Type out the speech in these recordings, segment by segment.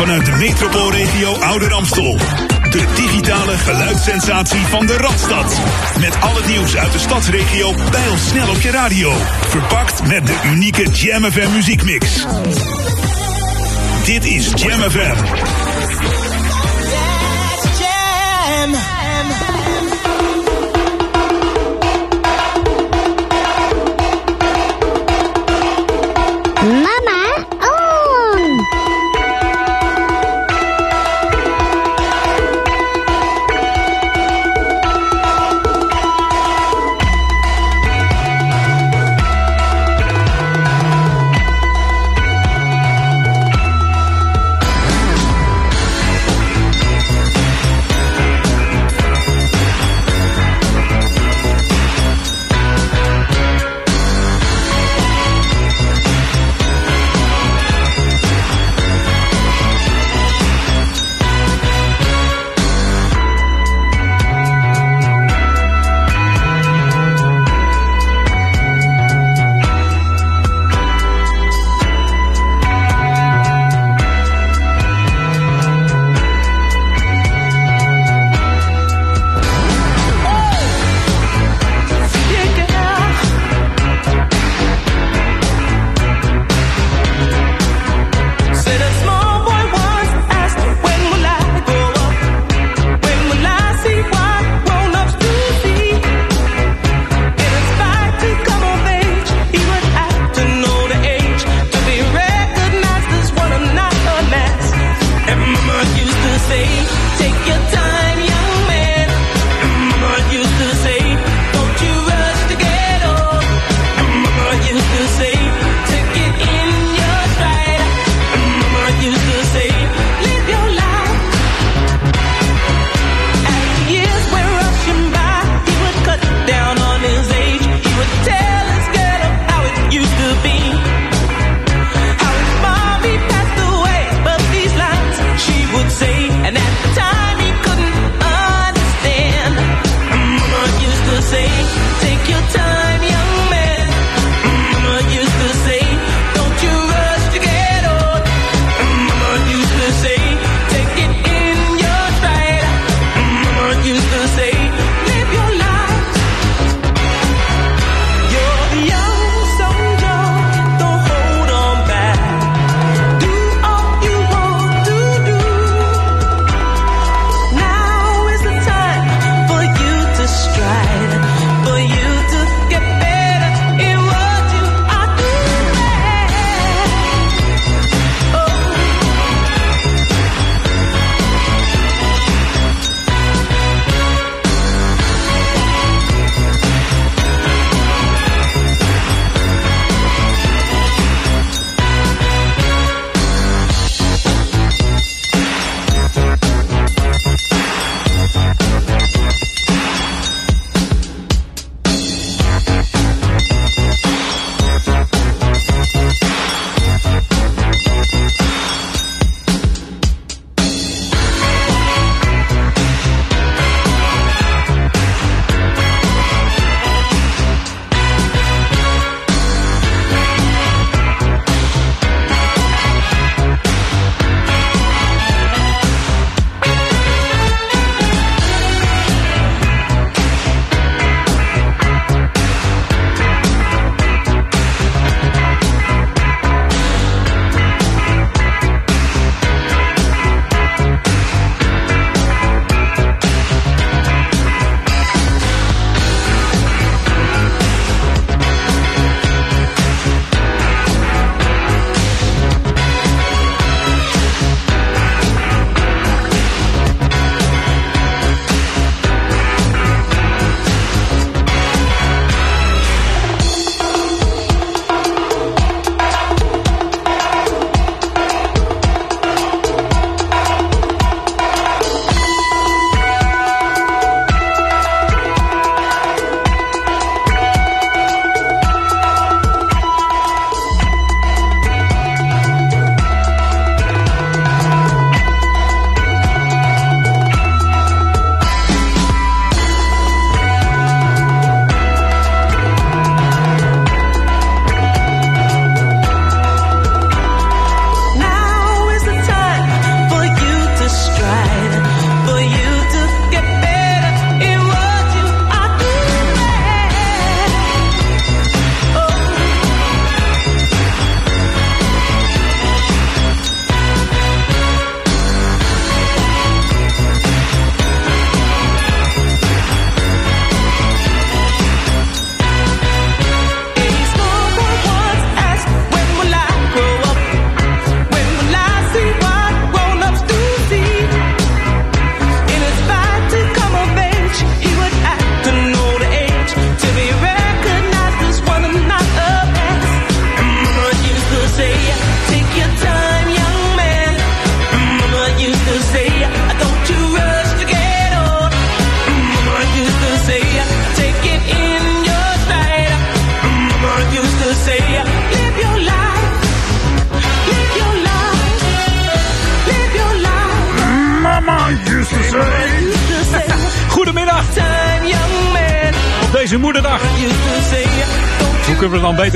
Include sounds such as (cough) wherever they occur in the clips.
vanuit de metropoolregio Ouder Amstel. De digitale geluidssensatie van de Radstad. Met al het nieuws uit de stadsregio pijl snel op je radio. Verpakt met de unieke Jam FM muziekmix. Dit is Jam FM.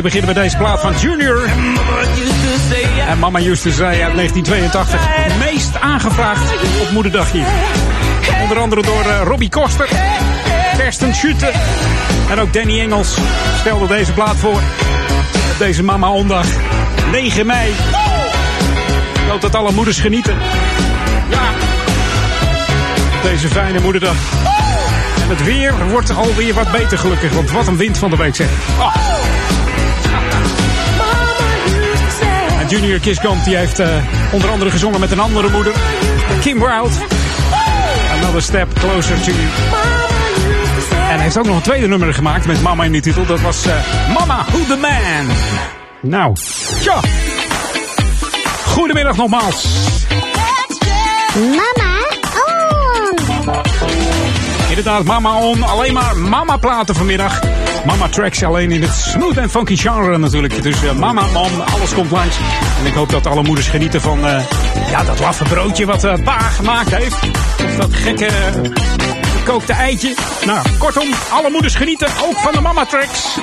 Beginnen met deze plaat van Junior? En Mama Used to Say uit 1982. Meest aangevraagd op moederdag hier. Onder andere door uh, Robbie Koster, Kersten Schutte en ook Danny Engels stelde deze plaat voor. Deze Mama Ondag, 9 mei. Ik hoop dat alle moeders genieten. Ja, deze fijne moederdag. En het weer wordt alweer wat beter gelukkig, want wat een wind van de week zeg. Oh. En Junior Kiskamp die heeft uh, onder andere gezongen met een andere moeder, Kim Wilde. Another Step Closer to You. En hij heeft ook nog een tweede nummer gemaakt met Mama in de titel. Dat was uh, Mama Who the Man. Nou, tja. Goedemiddag nogmaals. Mama on. Inderdaad, Mama on. Alleen maar Mama platen vanmiddag. Mama tracks alleen in het smooth en funky genre natuurlijk. Dus uh, Mama on, alles komt langs. En ik hoop dat alle moeders genieten van uh, ja, dat laffe broodje wat uh, pa gemaakt heeft. Of dat gekke gekookte eitje. Nou, kortom, alle moeders genieten ook van de Mama tracks.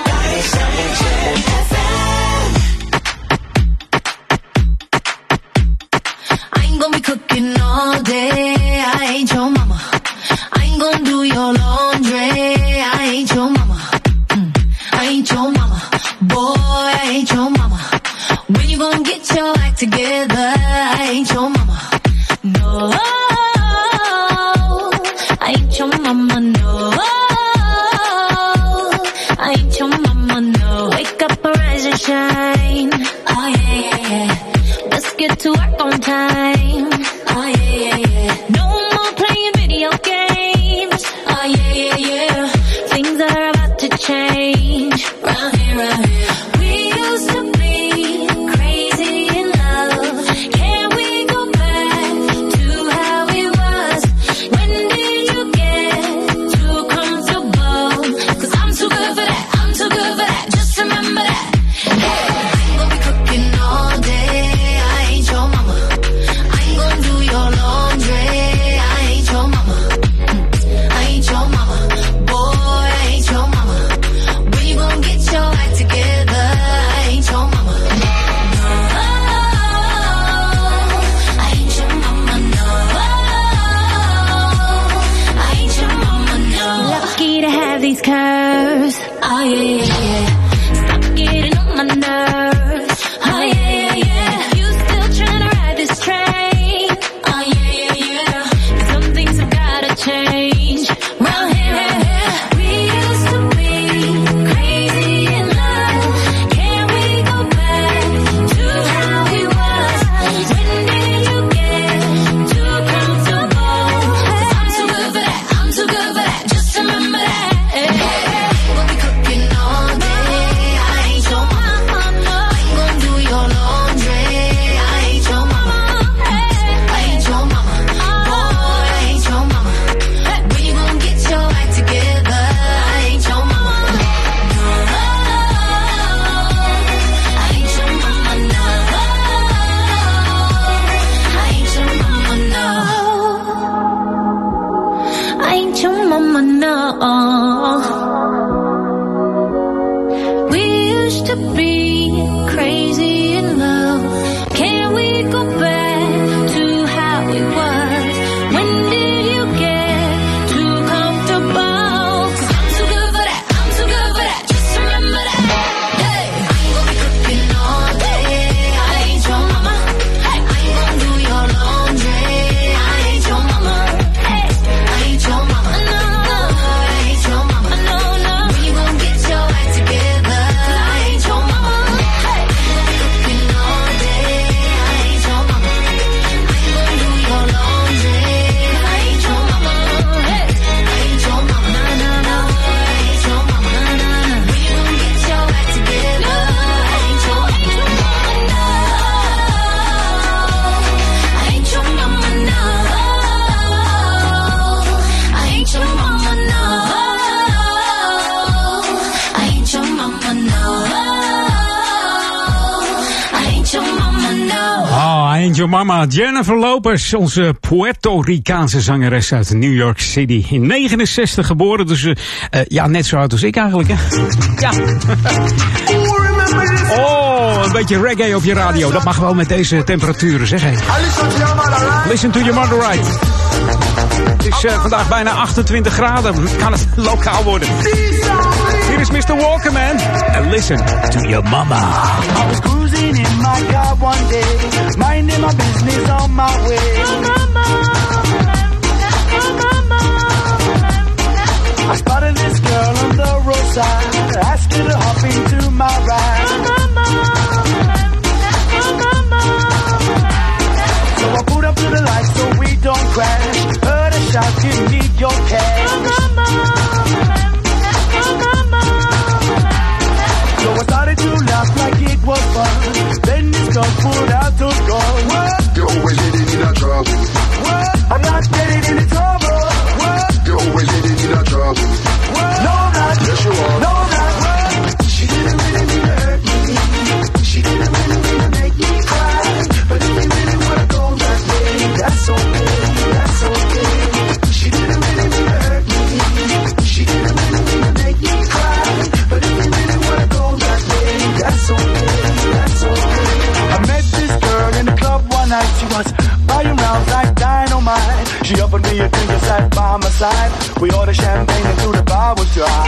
Jennifer Lopez, onze Puerto Ricaanse zangeres uit New York City. In 69 geboren, dus uh, ja, net zo oud als ik eigenlijk. Hè? Ja. (laughs) Oh, een beetje reggae op je radio. Dat mag wel met deze temperaturen, zeg hé. Listen to your mother right. Het is uh, vandaag bijna 28 graden. Kan het lokaal worden. Hier is Mr. Walkerman. And listen to your mama. I was cruising in my car one day, minding my business on my way. I spotted this girl on the roadside, asked her to hop into my ride. So I pulled up to the light so we don't crash. Shout, give me your cash. So I started to laugh like it was fun. Then this pulled out those guns. What? You're always getting in a trouble. What? I'm not getting into trouble. What? You're always getting in a trouble. What? No, I'm not. Yes, you are. No, offered me a drink and sat by my side. We ordered champagne and through the bar was dry.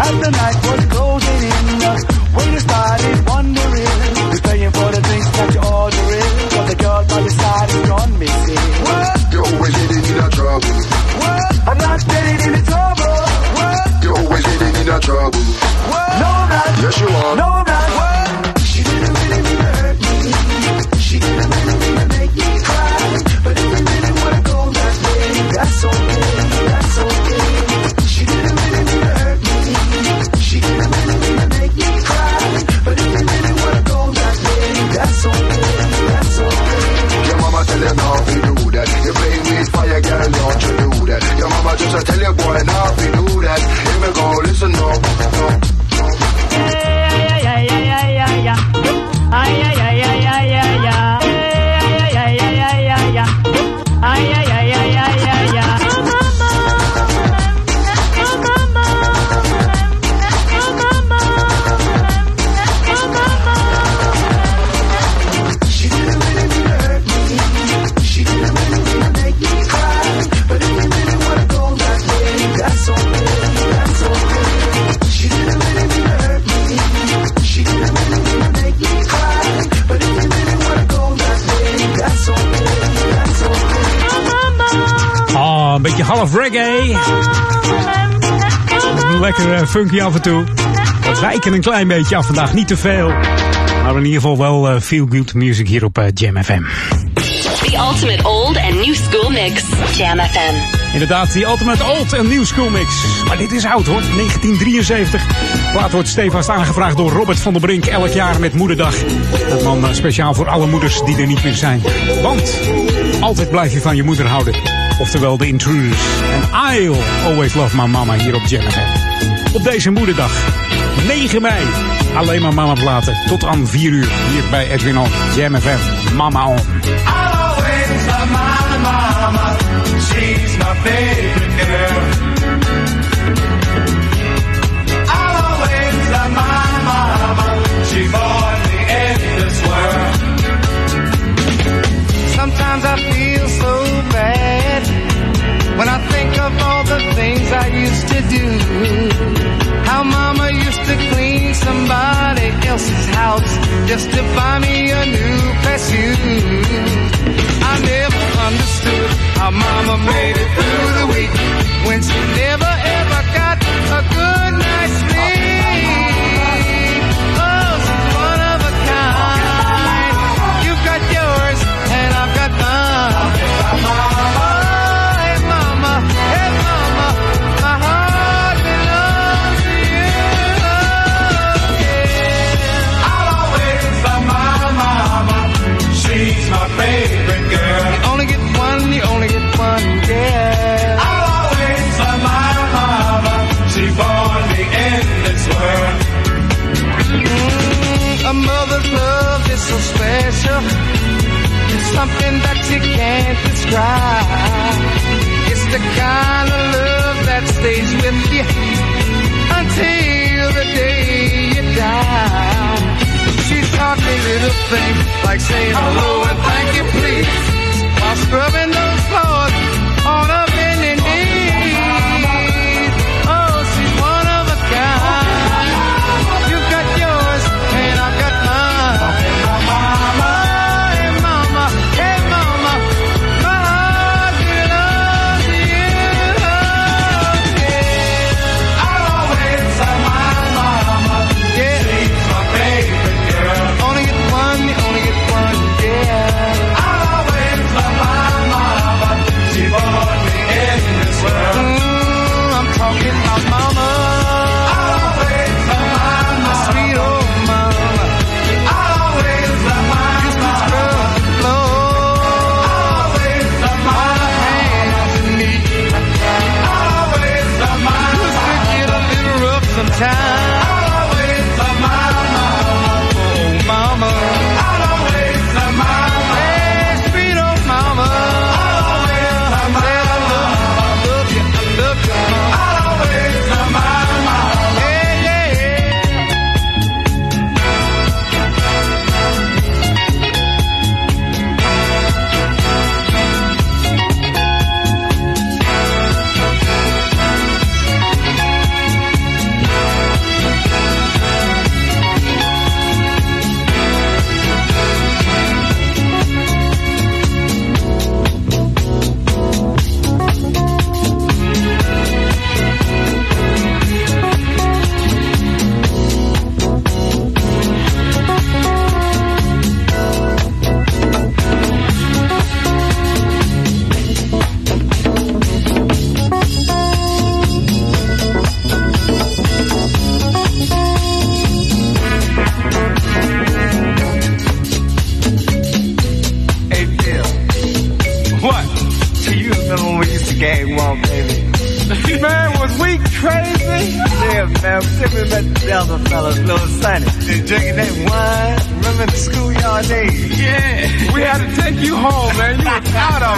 As the night was closing in, the waiter started wondering who's paying for the drinks that you're ordering. But the girl by your side is gone missing. What? You're always getting in trouble. What? I'm not getting into trouble. What? You're always getting in trouble. What? No, I'm not. Yes, you are. No, that. Your mama just a tell you boy not to do that. Here we go, listen up. No, no. Reggae. Lekker eh, funky af en toe. We wijken een klein beetje af vandaag, niet te veel. Maar in ieder geval wel eh, feel good music hier op eh, Jam FM. The ultimate old and new school mix. Jam FM. Inderdaad, die Ultimate Old en New School Mix. Maar dit is oud hoor, 1973. Plaat wordt stevast aangevraagd door Robert van der Brink elk jaar met Moederdag. Dat man eh, speciaal voor alle moeders die er niet meer zijn. Want altijd blijf je van je moeder houden. Oftewel de Intruders. En I'll always love my mama hier op Jam. Op deze Moederdag, 9 mei. Alleen maar mama platen. Tot aan 4 uur hier bij Edwin On. Jam FM, Mama On. always love my mama.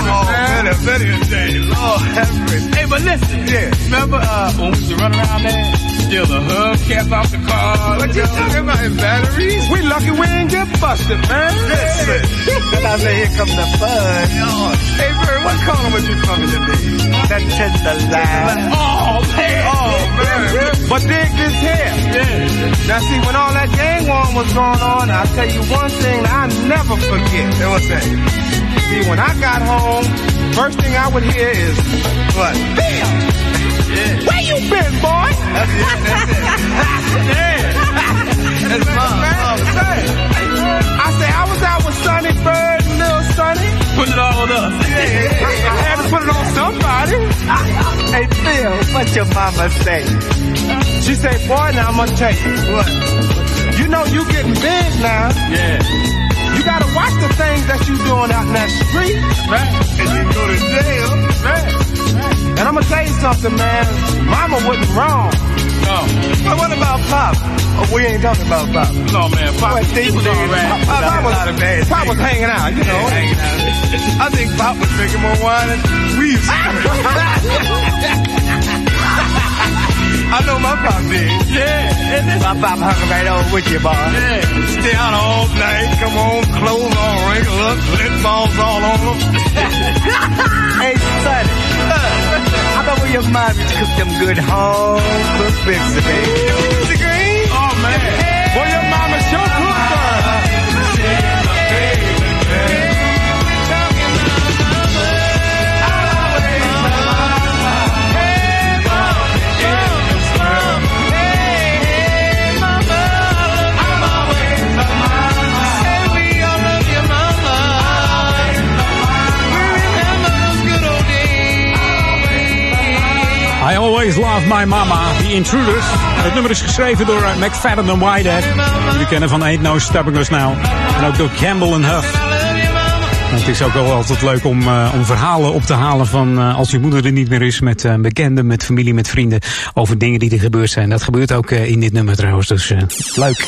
Out of man. Better, day. Lord have mercy. Hey, but listen. Yeah. Remember uh, when we used to run around there? Steal the hubcaps off the car. What you talking about? In batteries? We lucky we didn't get busted, man. Listen. then I say, here comes the fun. Hey, Bird, what color was you coming today? That tends the line. Oh, man. Oh, man. but dig this here. Yeah. Now, see, when all that gang war was going on, I'll tell you one thing I never forget. What's that? See, when I got home, first thing I would hear is, what? Bill! Where you been, boy? That's it. That's it. (laughs) yeah. That's my mom. I say I was out with Sonny Bird and Little Sonny. Put it all on us. Yeah, I had to put it on somebody. hey, Phil, what your mama say? She say, boy, now I'm gonna tell you. What? You know you getting big now. Yeah. You gotta watch the things that you doing out in that street. Right. And you go to jail. Right. And I'm gonna tell you something, man. Mama wasn't wrong. No. But what about Pop? Oh, we ain't talking about Pop. No, man. Pop, he was all right. Pop, Pop, was, Pop was hanging out, you know. Yeah, hanging out. I think Pop was drinking more wine than we used to. (laughs) I know my pop did. Yeah. And my pop hung right on with you, boy. Yeah. Stay out all night. Come on, clothes all wrinkled up, lip balls all on them. (laughs) hey, Sonny. (laughs) I remember your mom used to cook them good home cooked baby. Mr. Green? Oh, man. Well, I Always Love My Mama, The Intruders. Het nummer is geschreven door uh, McFadden en Whitehead. Jullie kennen van Ain't No Stopping Us Now. En ook door Campbell en Huff. Het is ook wel altijd leuk om, uh, om verhalen op te halen van uh, als je moeder er niet meer is. Met bekenden, met familie, met vrienden. Over dingen die er gebeurd zijn. Dat gebeurt ook in dit nummer trouwens. Dus leuk.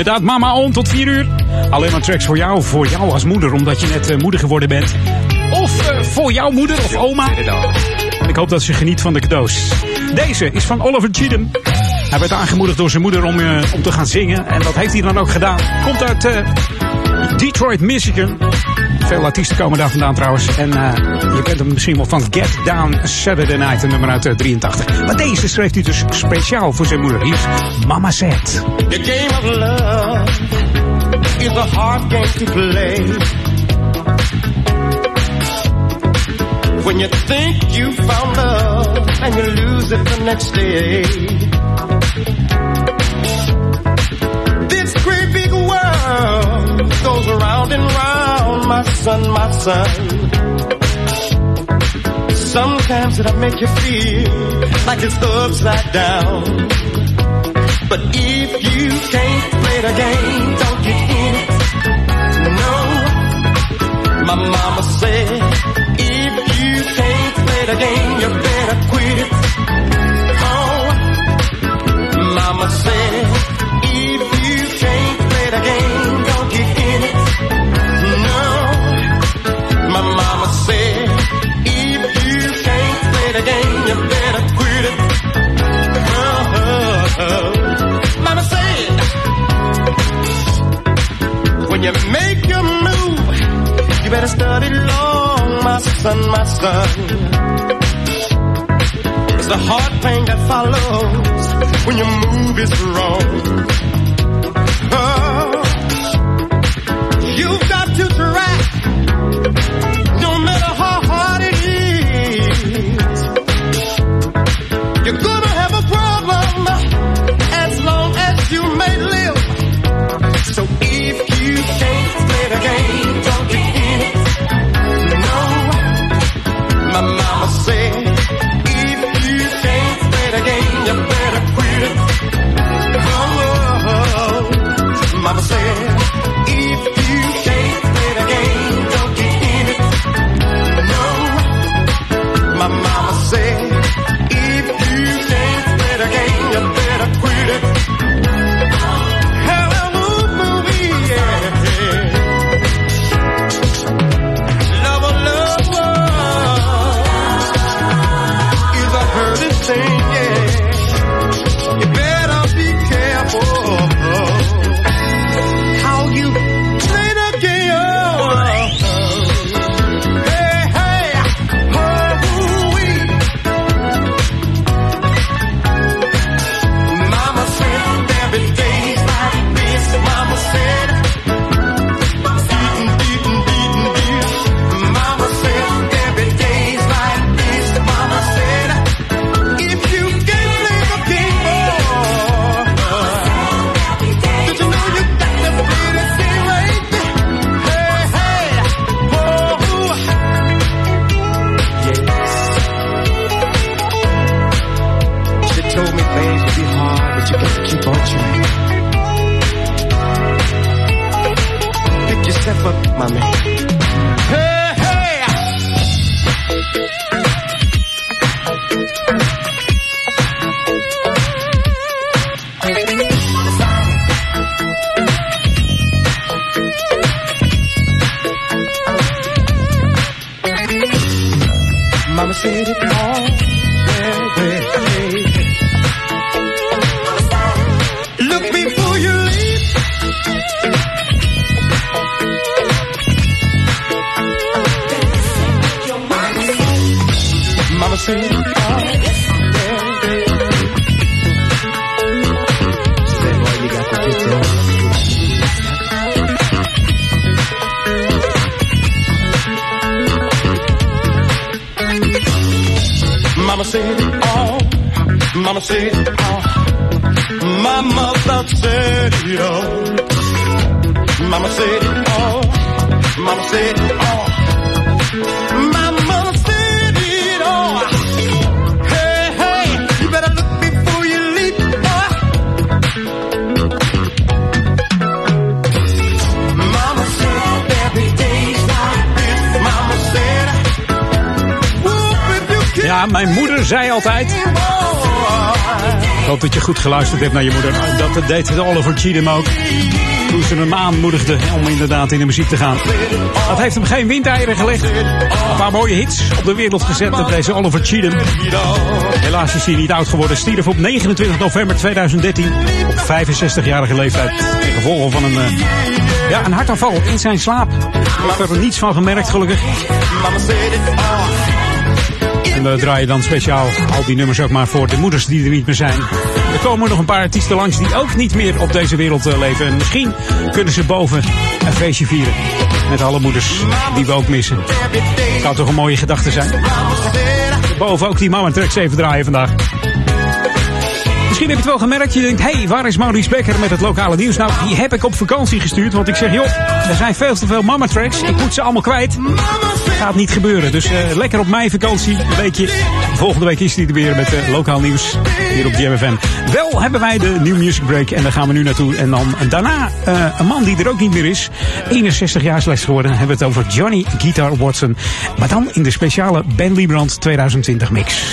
Inderdaad, mama on tot 4 uur. Alleen maar tracks voor jou, voor jou als moeder, omdat je net eh, moeder geworden bent. Of eh, voor jouw moeder of oma. En ik hoop dat ze geniet van de cadeaus. Deze is van Oliver Cheatham. Hij werd aangemoedigd door zijn moeder om, eh, om te gaan zingen. En dat heeft hij dan ook gedaan. Komt uit Detroit, Michigan. Veel artiesten komen daar vandaan trouwens. En eh, je kent hem misschien wel van Get Down Saturday Night, een nummer uit eh, 83. Maar deze schreef hij dus speciaal voor zijn moeder. Hier Mama Said. The game of love is a hard game to play. When you think you found love and you lose it the next day. Goes round and round, my son, my son. Sometimes it'll make you feel like it's upside down. But if you can't play the game, don't get in it. No, my mama said, if you can't play the game, It's the hard pain that follows when your move is wrong. Ja, mijn moeder zei altijd. Ik hoop dat je goed geluisterd hebt naar je moeder. Dat deed Oliver Cheatham ook. Toen ze hem aanmoedigde om inderdaad in de muziek te gaan. Dat heeft hem geen windeieren gelegd. Een paar mooie hits op de wereld gezet met deze Oliver Cheatham. Helaas is hij niet oud geworden. Stierf op 29 november 2013 op 65-jarige leeftijd. Ten gevolge van een, uh, ja, een hartaanval in zijn slaap. Ik heb er niets van gemerkt gelukkig. En we draaien dan speciaal al die nummers ook maar voor de moeders die er niet meer zijn. Er komen nog een paar artiesten langs die ook niet meer op deze wereld leven. En misschien kunnen ze boven een feestje vieren. Met alle moeders die we ook missen. Kan toch een mooie gedachte zijn. Boven ook die mama tracks even draaien vandaag. Misschien heb je het wel gemerkt. Je denkt, hé, hey, waar is Maurice Becker met het lokale nieuws? Nou, die heb ik op vakantie gestuurd. Want ik zeg, joh, er zijn veel te veel mama tracks. Ik moet ze allemaal kwijt. Gaat niet gebeuren. Dus uh, lekker op mijn vakantie. Een weekje. Volgende week is hij er weer met uh, lokaal nieuws. Hier op GMFM. Wel hebben wij de New Music Break. En daar gaan we nu naartoe. En dan daarna uh, een man die er ook niet meer is. 61 jaar slechts geworden. Hebben we het over Johnny Guitar Watson. Maar dan in de speciale Ben Liebrand 2020 mix.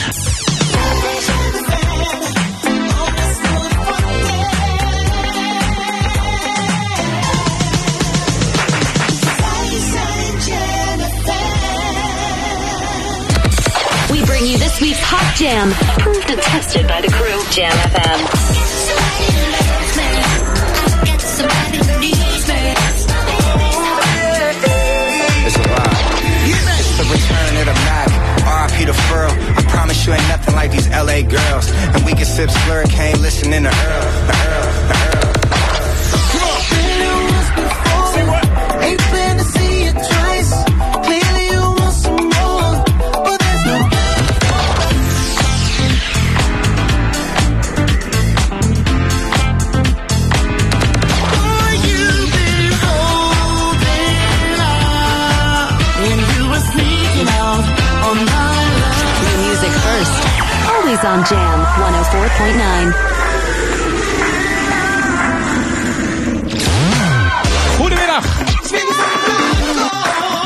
Jam, Proved and tested by the crew. Jam FM. It's a vibe. The return of the Mac. RIP the furl. I promise you ain't nothing like these LA girls. And we can sip slurricane, listening to Earl, the Earl, on Jam 104.9. Goedemiddag.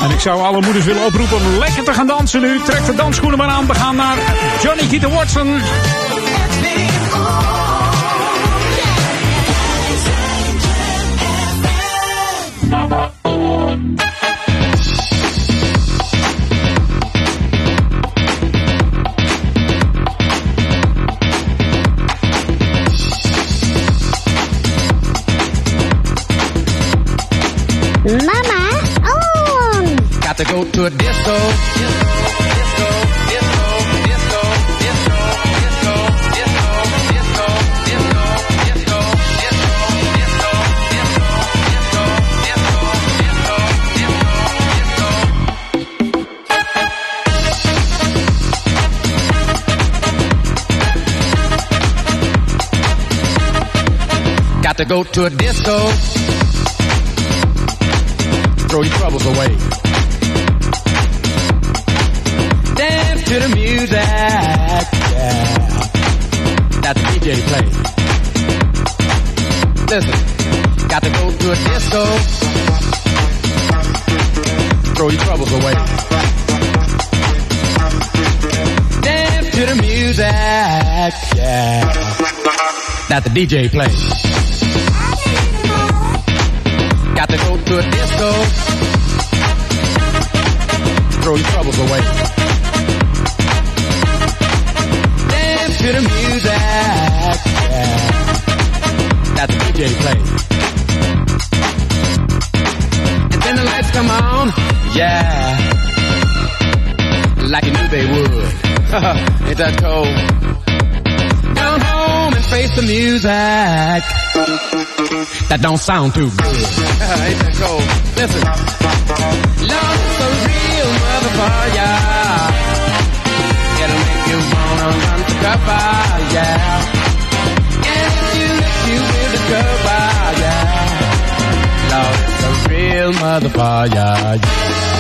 En ik zou alle moeders willen oproepen om lekker te gaan dansen nu. Trek de dansschoenen maar aan. We gaan naar Johnny Keaton Watson. To go to a disco. Throw your troubles away. Dance to the music, yeah. That the DJ plays. Listen, got to go to a disco. Throw your troubles away. Dance to the music, yeah. That the DJ plays. Got to go to a disco. Throw your troubles away. Dance to the music. Yeah. That the DJ plays. And then the lights come on. Yeah. Like you knew they would. Ain't that cold? Face the music. That don't sound too good. (laughs) Ain't that cold? Listen. Love is a real motherfucker. It'll make you wanna run to cover, yeah. And if you let you will discover, yeah. Love is a real motherfucker, yeah.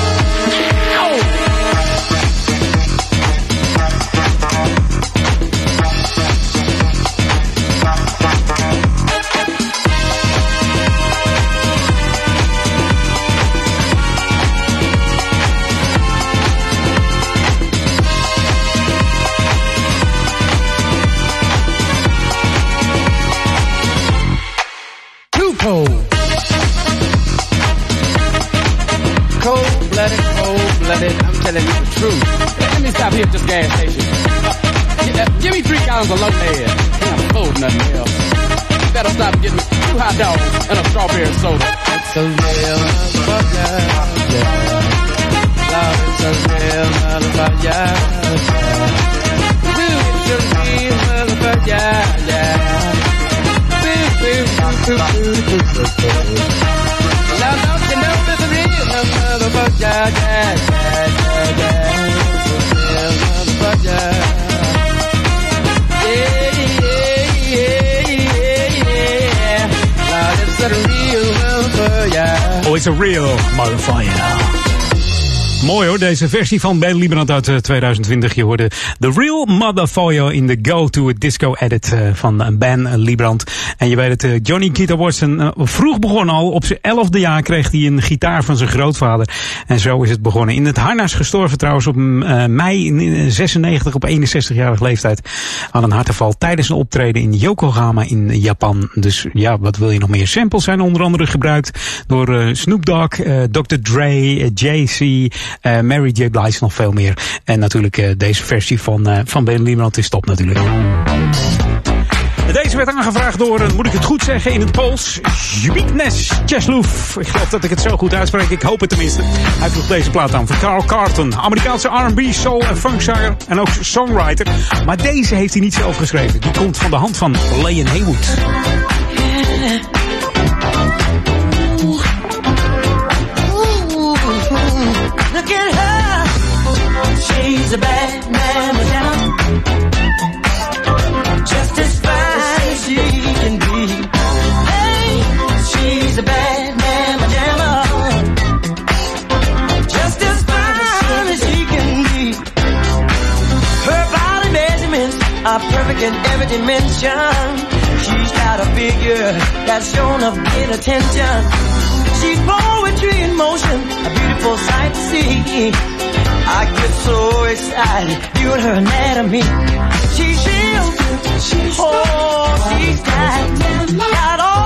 Gallons of low lead. Can't afford nothing else. Better stop and get me two hot dogs and a strawberry soda. That's a real motherfucker. Yeah. Love is a real motherfucker. Ooh, it's a real motherfucker. Yeah. Ooh, ooh, ooh, ooh, ooh, ooh, it's a real motherfucker? Yeah, yeah, yeah, yeah. It's a real motherfucker. Motherfucker. Oh, it's a real motherfucker. Mooi hoor, deze versie van Ben Lieberand uit eh, 2020. Je hoorde The Real Motherfucker in de Go to a Disco edit eh, van Ben Lieberand. En je weet het, eh, Johnny Guitar Watson eh, vroeg begonnen al. Op zijn elfde jaar kreeg hij een gitaar van zijn grootvader. En zo is het begonnen. In het harnas gestorven trouwens op eh, mei 96 op 61-jarige leeftijd. Aan een hartaanval tijdens een optreden in Yokohama in Japan. Dus ja, wat wil je nog meer? Samples zijn onder andere gebruikt door eh, Snoop Dogg, eh, Dr. Dre, eh, eh, Mary J. Blige nog veel meer. En natuurlijk eh, deze versie van, eh, van Ben Lieberland is top natuurlijk. Deze werd aangevraagd door, eh, moet ik het goed zeggen, in het Pools, Zbigniew Czeslów. Ik geloof dat ik het zo goed uitspreek, ik hoop het tenminste. Hij vroeg deze plaat aan van Carl Carton, Amerikaanse R&B, soul en funkzanger en ook songwriter. Maar deze heeft hij niet zelf geschreven. Die komt van de hand van Leon Haywood. She's a bad man, Just as fine as she can be. Hey, she's a bad man, Just as fine as she can be. Her body measurements are perfect in every dimension. She's got a figure that's shown of great attention. She's poetry in motion, a beautiful sight to see. I get so excited viewing her anatomy. She's real, she's oh, she's got, got all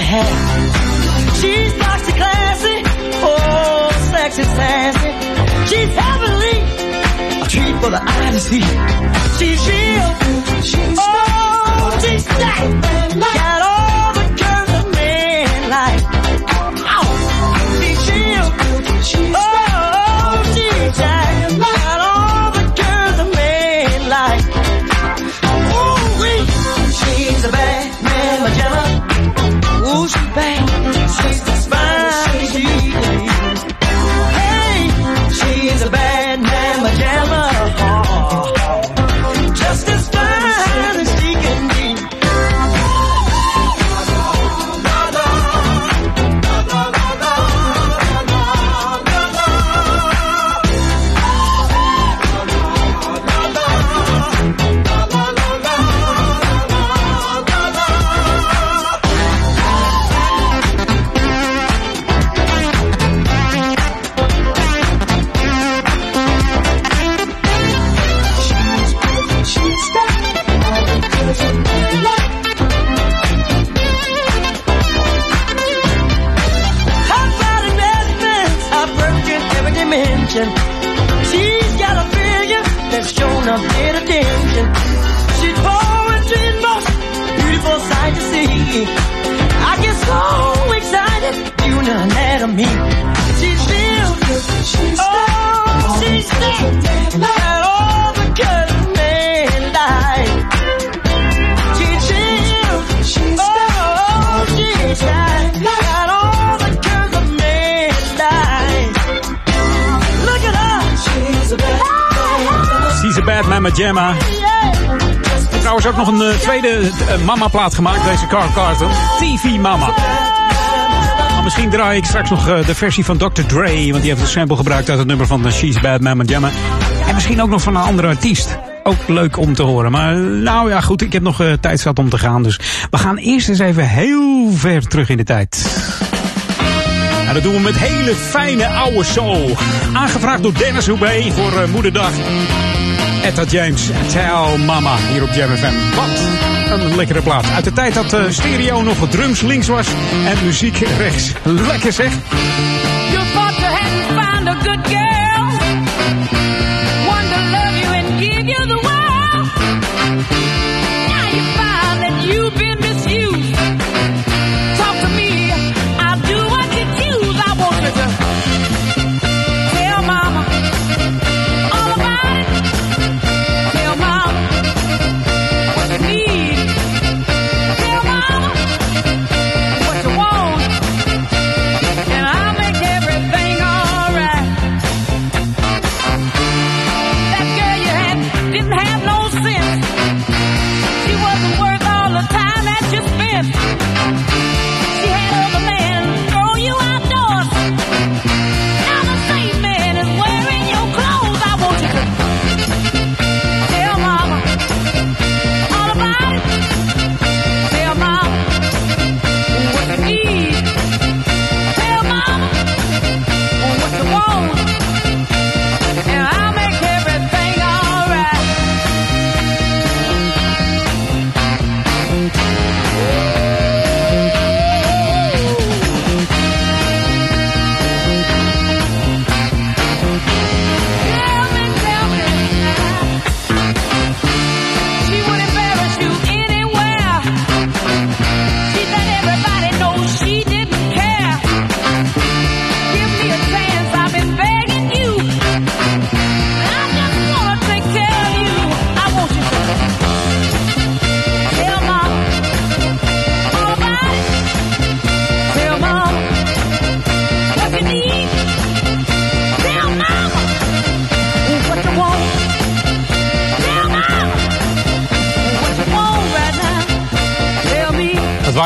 such lovely. She's boxy classy, oh, sexy sassy. She's heavenly, a treat for the eye to see. She's real, she's oh, she's stacked, met Gemma. trouwens ook nog een uh, tweede uh, mama-plaat gemaakt, deze Car Carton. TV Mama. Maar misschien draai ik straks nog uh, de versie van Dr. Dre, want die heeft een sample gebruikt uit het nummer van She's Bad Mama Jamma. En misschien ook nog van een andere artiest. Ook leuk om te horen. Maar nou ja, goed, ik heb nog tijd zat om te gaan. Dus we gaan eerst eens even heel ver terug in de tijd. En dat doen we met hele fijne oude soul. Aangevraagd door Dennis Hoebe voor Moederdag. Etta James, Tell Mama, hier op Jam FM. Wat een lekkere plaat. Uit de tijd dat uh, stereo nog drums links was en muziek rechts. Lekker zeg.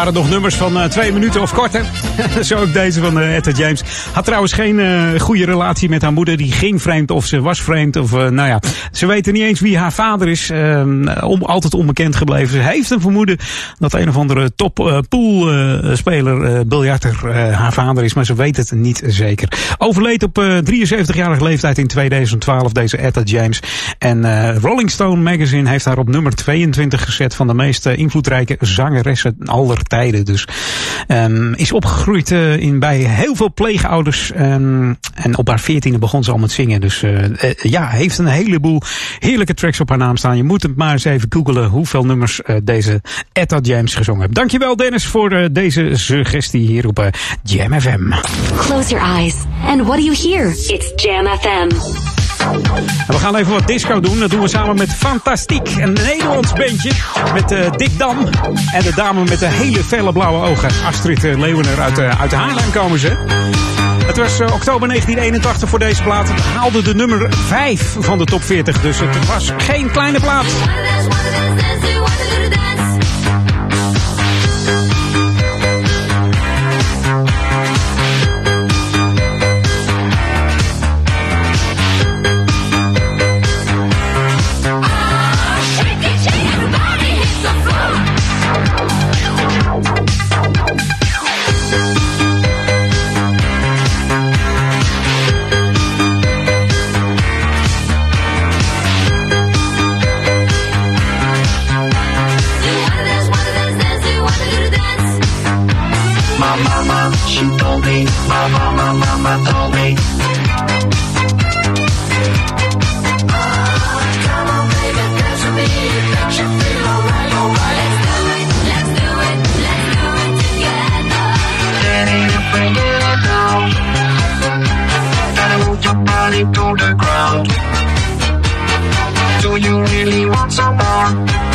Waren nog nummers van uh, twee minuten of korter. (laughs) Zo ook deze van uh, Etta James. Had trouwens geen uh, goede relatie met haar moeder. Die ging vreemd of ze was vreemd. Of nou ja, ze weten niet eens wie haar vader is. om, altijd onbekend gebleven. Ze heeft een vermoeden dat een of andere top poolspeler, biljarter, haar vader is. Maar ze weet het niet zeker. Overleed op 73-jarige leeftijd in 2012 deze Etta James. En Rolling Stone Magazine heeft haar op nummer 22 gezet van de meest invloedrijke zangeressen aller Dus um, is opgegroeid uh, in, bij heel veel pleegouders. Um, en op haar veertiende begon ze al met zingen. Dus uh, uh, ja, heeft een heleboel heerlijke tracks op haar naam staan. Je moet het maar eens even googelen hoeveel nummers deze Etta James gezongen heeft. Dankjewel Dennis voor deze suggestie hier op Jam FM. Close your eyes. And what do you hear? It's Jam FM. En we gaan even wat disco doen. Dat doen we samen met Fantastiek. Een Nederlands bandje met uh, Dick Dam. En de dame met de hele felle blauwe ogen. Astrid uh, Leeuwener uit, uh, uit Haarlem komen ze. Het was oktober 1981 voor deze plaat. Haalde de nummer 5 van de top 40. Dus het was geen kleine plaat. Me, my mama, mama told me. Come on, baby, dance with me. It you feel alright. Let's do it, let's do it together. To bring it down. Gotta move your body to the ground. Do you really want some more?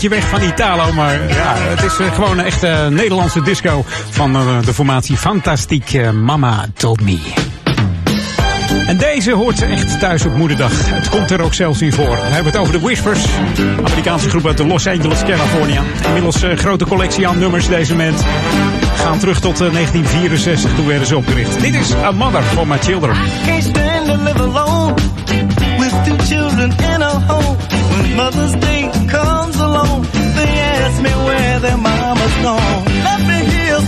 beetje weg van Italo. Maar ja, het is eh, gewoon een echte Nederlandse disco van eh, de formatie Fantastiek eh, Mama Told Me. En deze hoort echt thuis op moederdag. Het komt er ook zelfs in voor. We hebben het over de Whispers. Amerikaanse groep uit de Los Angeles, California. Inmiddels een grote collectie aan nummers deze moment. We gaan terug tot 1964, toen werden ze opgericht. Dit is A Mother for My Children. with two children Mother's comes. alone. They ask me where their mama's gone. Left me here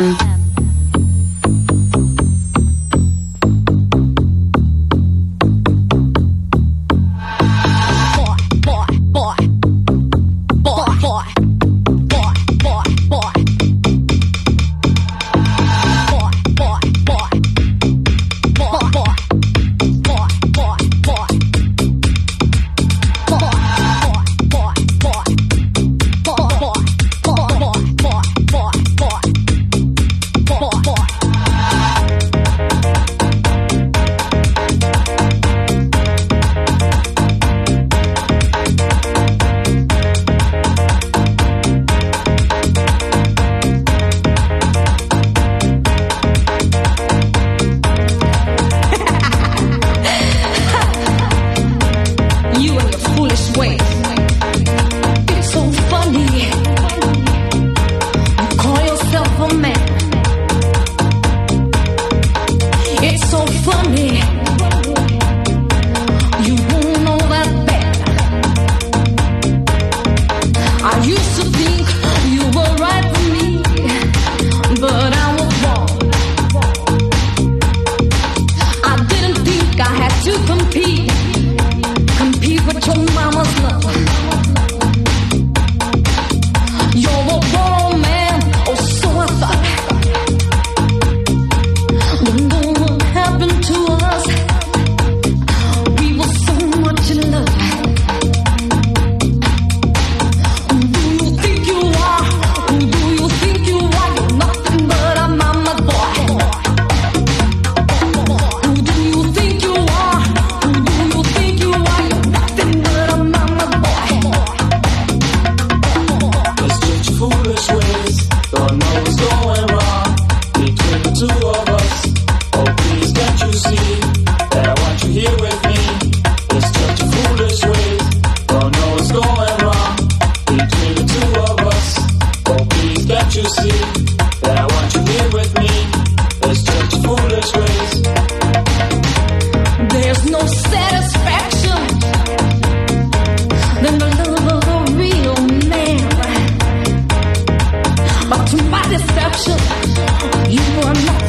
FM. you see that I want you here with me. There's just foolish ways. There's no satisfaction the love of a real man. But to my deception, you are not.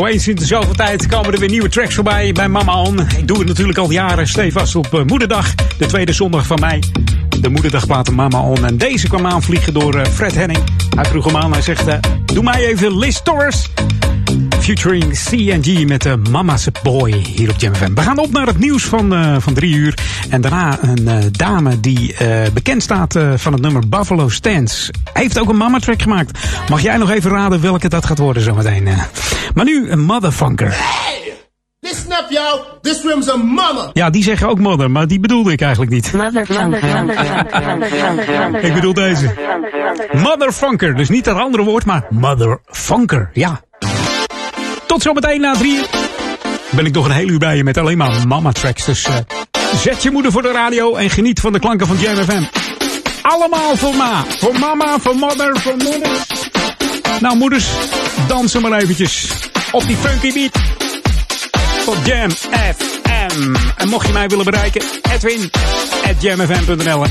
Zo eens in de zoveel tijd komen er weer nieuwe tracks voorbij bij Mama On. Ik doe het natuurlijk al jaren stevast op uh, Moederdag, de tweede zondag van mei. De Moederdagplaten Mama On. En deze kwam aanvliegen door uh, Fred Henning. Hij vroeg hem aan, hij zegt, uh, doe mij even Liz Torres. Featuring CNG met de Mama's Boy hier op Jam FM. We gaan op naar het nieuws van, van drie uur. En daarna een dame die bekend staat van het nummer Buffalo Stance. Heeft ook een mama track gemaakt. Mag jij nog even raden welke dat gaat worden zometeen? Maar nu een motherfunker. Hey! Listen up, yo. This room's a mama. Ja, die zeggen ook mother, maar die bedoelde ik eigenlijk niet. ik bedoel deze. Motherfunker. Dus niet dat andere woord, maar motherfunker. Ja. Tot zometeen na drie uur. Ben ik nog een heel uur bij je met alleen maar mama tracks. Dus uh, zet je moeder voor de radio en geniet van de klanken van Jam FM. Allemaal voor ma. Voor mama, voor mother, voor moeders. Nou moeders, dansen maar eventjes op die funky beat. Op Jam FM. En mocht je mij willen bereiken, Edwin at jamfm.nl.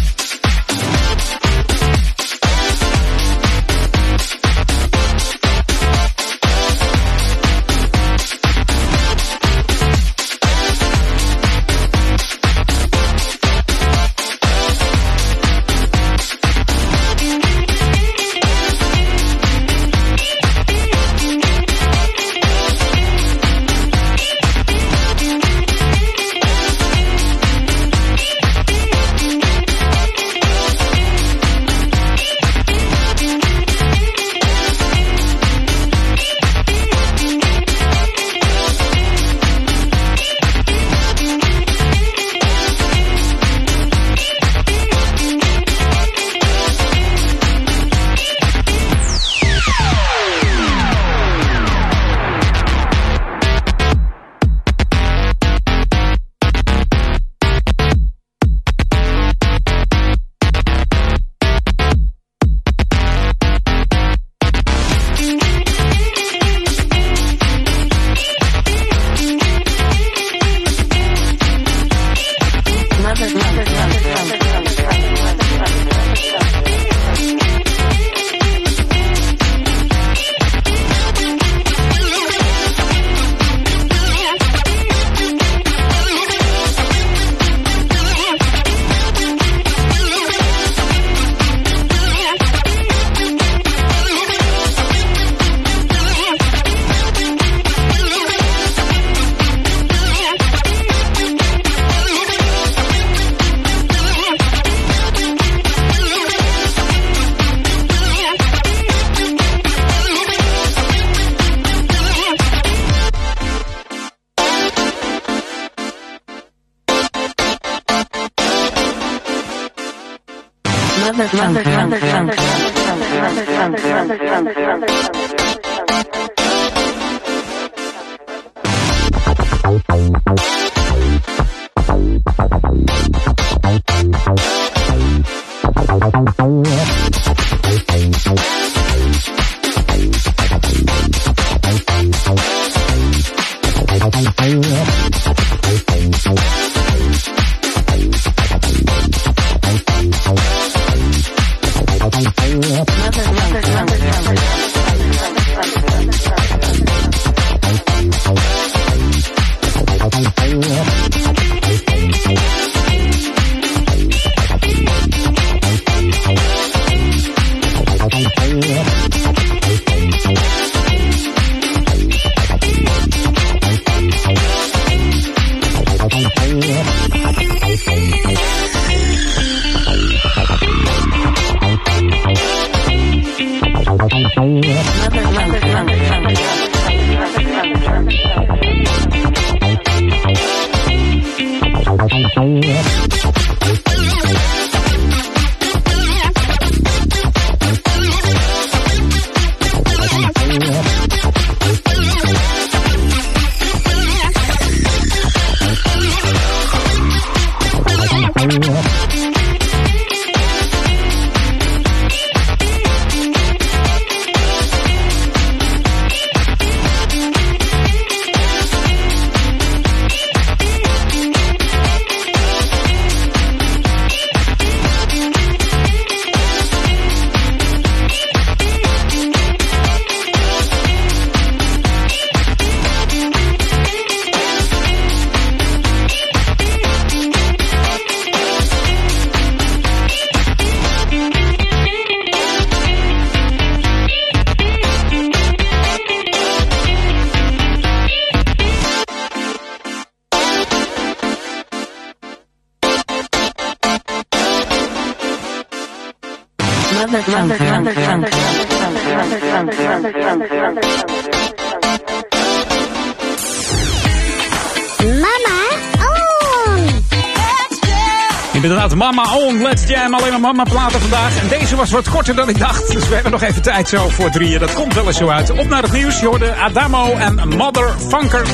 dan ik dacht. Dus we hebben nog even tijd zo voor drieën. Dat komt wel eens zo uit. Op naar het nieuws. Je Adamo en Mother Funker.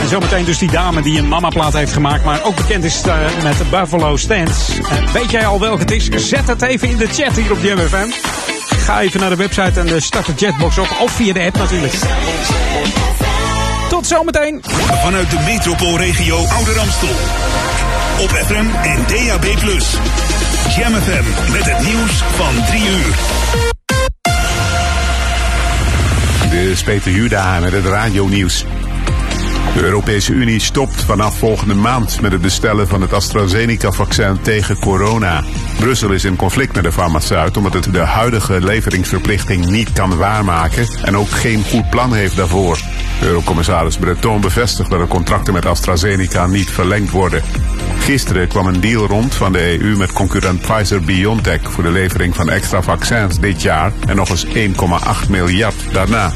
En zometeen dus die dame die een mama plaat heeft gemaakt. Maar ook bekend is uh, met Buffalo Stance. Uh, weet jij al welke het is? Zet het even in de chat hier op Jam FM. Ga even naar de website en start de chatbox op. Of via de app natuurlijk. Tot zometeen. Vanuit de metropoolregio Ouder Amstel. Op FM en DAB+. Jam FM met het nieuws van 3 uur. Dit is Peter Juda met het radio-nieuws. De Europese Unie stopt vanaf volgende maand met het bestellen van het AstraZeneca-vaccin tegen corona. Brussel is in conflict met de farmaceut omdat het de huidige leveringsverplichting niet kan waarmaken en ook geen goed plan heeft daarvoor. Eurocommissaris Breton bevestigt dat de contracten met AstraZeneca niet verlengd worden. Gisteren kwam een deal rond van de EU met concurrent Pfizer-BioNTech voor de levering van extra vaccins dit jaar en nog eens 1,8 miljard daarna.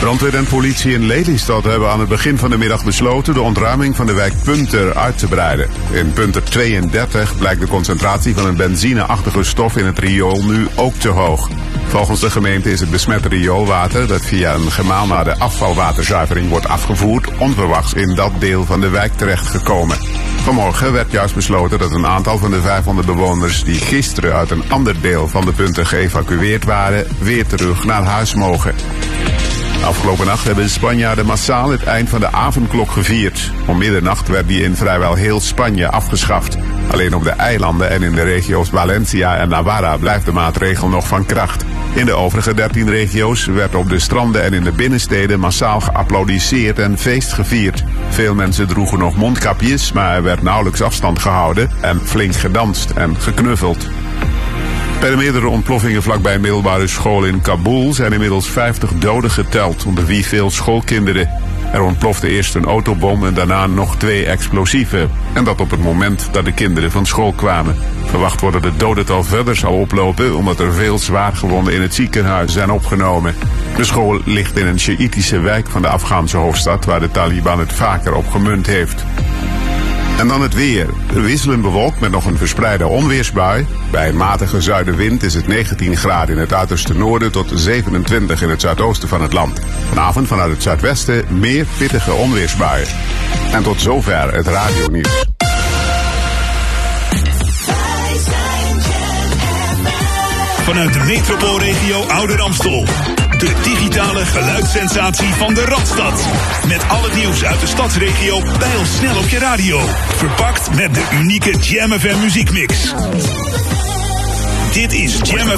Brandweer en politie in Lelystad hebben aan het begin van de middag besloten de ontruiming van de wijk Punter uit te breiden. In Punter 32 blijkt de concentratie van een benzineachtige stof in het riool nu ook te hoog. Volgens de gemeente is het besmette rioolwater dat via een gemaal naar de afvalwaterzuivering wordt afgevoerd onverwachts in dat deel van de wijk terechtgekomen. Vanmorgen werd juist besloten dat een aantal van de 500 bewoners die gisteren uit een ander deel van de punten geëvacueerd waren weer terug naar huis mogen. Afgelopen nacht hebben Spanjaarden massaal het eind van de avondklok gevierd. Om middernacht werd die in vrijwel heel Spanje afgeschaft. Alleen op de eilanden en in de regio's Valencia en Navarra blijft de maatregel nog van kracht. In de overige 13 regio's werd op de stranden en in de binnensteden massaal geapplaudisseerd en feest gevierd. Veel mensen droegen nog mondkapjes, maar er werd nauwelijks afstand gehouden en flink gedanst en geknuffeld. Bij de meerdere ontploffingen vlakbij een middelbare school in Kabul zijn inmiddels 50 doden geteld, onder wie veel schoolkinderen. Er ontplofte eerst een autobom en daarna nog twee explosieven. En dat op het moment dat de kinderen van school kwamen. Verwacht wordt dat het dodental verder zal oplopen omdat er veel zwaargewonden in het ziekenhuis zijn opgenomen. De school ligt in een Sjaïtische wijk van de Afghaanse hoofdstad waar de Taliban het vaker op gemunt heeft. En dan het weer. Wisselend bewolkt met nog een verspreide onweersbui. Bij een matige zuidenwind is het 19 graden in het uiterste noorden tot 27 in het zuidoosten van het land. Vanavond vanuit het zuidwesten meer pittige onweersbuien. En tot zover het radionieuws. Vanuit de metropoolregio Ouder Amstel. De digitale geluidssensatie van de Radstad. Met al het nieuws uit de stadsregio pijl snel op je radio. Verpakt met de unieke Jam FM muziekmix. Dit is Jam.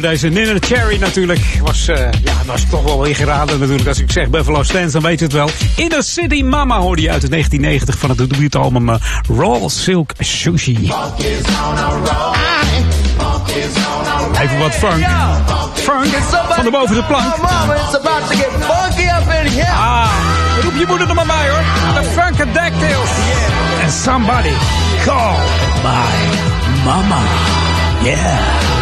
deze Nina Cherry natuurlijk. Was, eh, ja, was toch wel ingeraden geraden natuurlijk. Als ik zeg Buffalo Stance, dan weet je het wel. Inner City Mama hoorde je uit de 1990 van het debuutalbum mijn eh, Raw Silk Sushi. Even wat funk. Funk van de boven de plank. Ah, roep je moeder er maar bij hoor. De Decktails! And somebody call my mama. Yeah.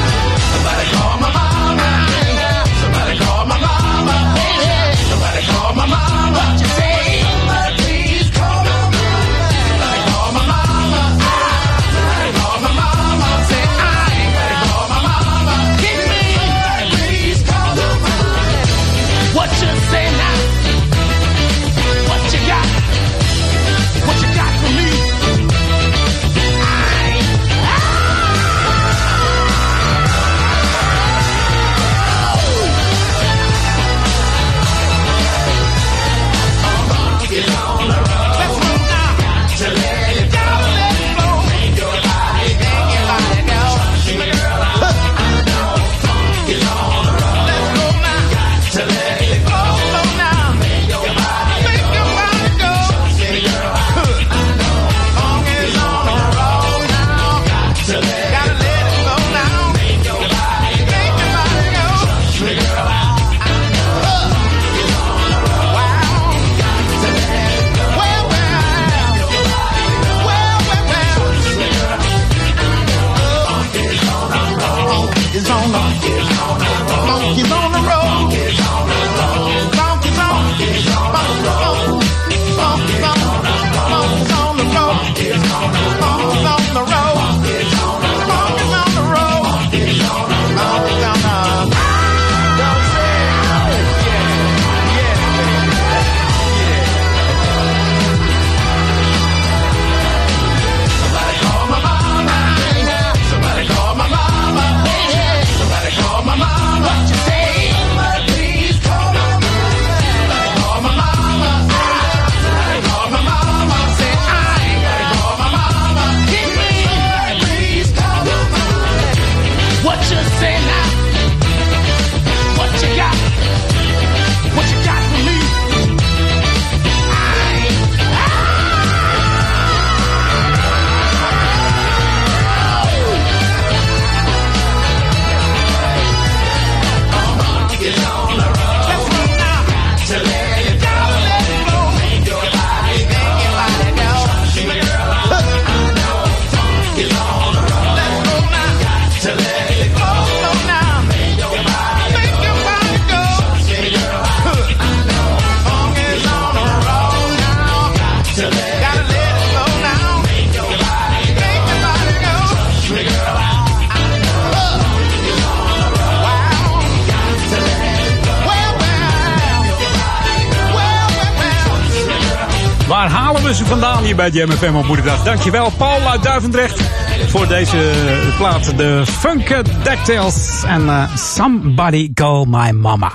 bij MFM op moederdag. Dankjewel Paula Duivendrecht voor deze plaat. De Funke Decktails en eh, Somebody Call My Mama.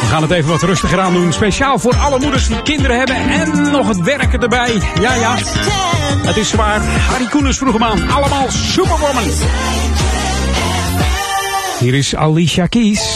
We gaan het even wat rustiger aan doen. Speciaal voor alle moeders die kinderen hebben en nog het werken erbij. Ja, ja. Het is zwaar. Harry Koenens vroeg hem. Allemaal superwoman. Hier is Alicia Keys.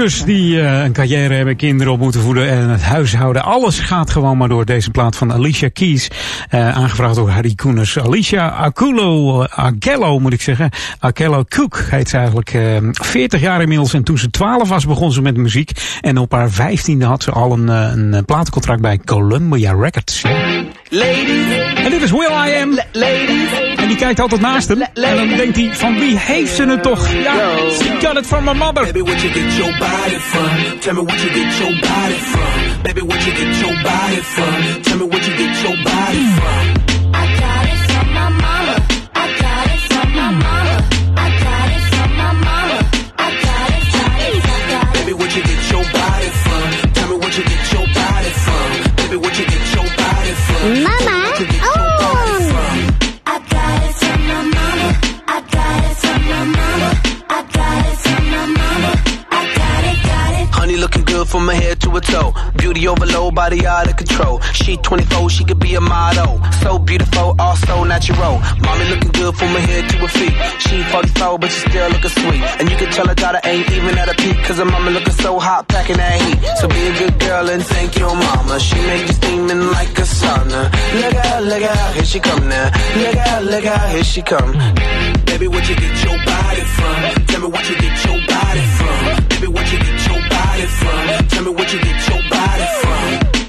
moeders die eh, een carrière hebben, kinderen op moeten voeden en het huishouden. Alles gaat gewoon maar door deze plaat van Alicia Keys. Uh, aangevraagd door Harry Koeners. Alicia Aculo, eh, Agello moet ik zeggen. Agello Cook heet ze eigenlijk. Uh, 40 jaar inmiddels. En toen ze 12 was begon ze met muziek. En op haar 15e had ze al een, een platencontract bij Columbia Records. Ladies, En dit is Will I Am. Lady. En die kijkt altijd naast hem. En dan denkt hij, van wie heeft ze het toch? Ja, she got it from my mother. Baby, what you get your body from? Tell me what you get your body from. Baby, what you get your body from? Tell me what you get your body from. Más good from her head to her toe. Beauty overload, body out of control. She 24, she could be a model. So beautiful, all so natural. Mommy looking good from her head to her feet. She 44, but she still looking sweet. And you can tell her daughter ain't even at a peak, cause her mama looking so hot, packing that heat. So be a good girl and thank your mama. She made you steaming like a sauna. Look out, look out, here she come now. Look out, look out, here she come. Baby, what you get your body from? Tell me what you get your body from. Baby, what you from? Tell me what you get your body from.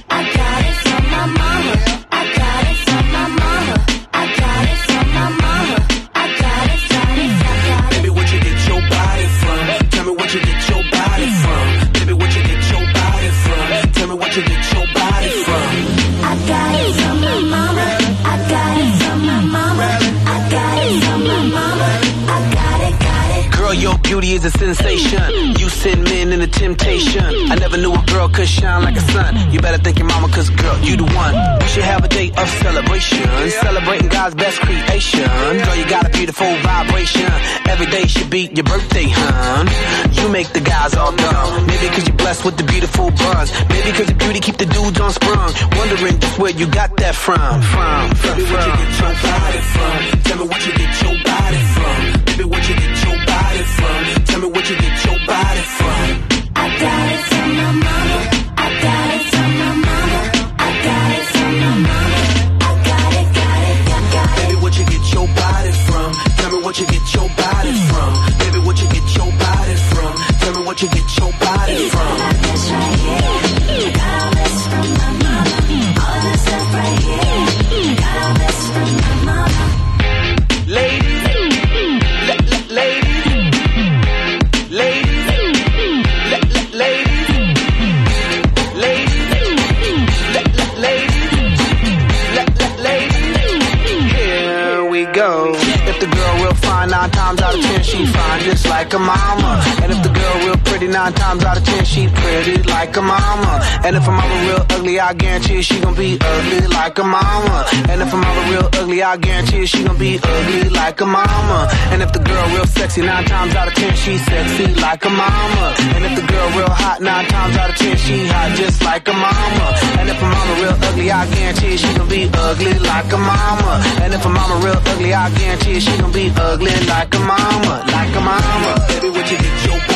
Beauty is a sensation. You send men into temptation. I never knew a girl could shine like a sun. You better thank your mama, cause girl, you the one. We should have a day of celebration. Celebrating God's best creation. Girl, you got a beautiful vibration. Every day should be your birthday, hun. You make the guys all dumb. Maybe cause you're blessed with the beautiful buns. Maybe cause your beauty keep the dudes on sprung. Wondering just where you got that from. From, from, from. Baby, what you get your body from? Tell me what you get your body from. Baby, what you Tell me what you get your body from. Like a mama. And if the girl real pretty, nine times out of ten she pretty like a mama. And if mama real ugly, I guarantee she gon' be ugly like a mama. And if mama real ugly, I guarantee she gon' be ugly like a mama. And if the girl real sexy, nine times out of ten she sexy like a mama. And if the girl real hot, nine times out of ten she hot just like a mama. And if her mama real ugly, I guarantee she gon' be ugly like a mama. And if her mama real ugly, I guarantee she gon' be ugly like a mama, like a mama. Baby, what you get your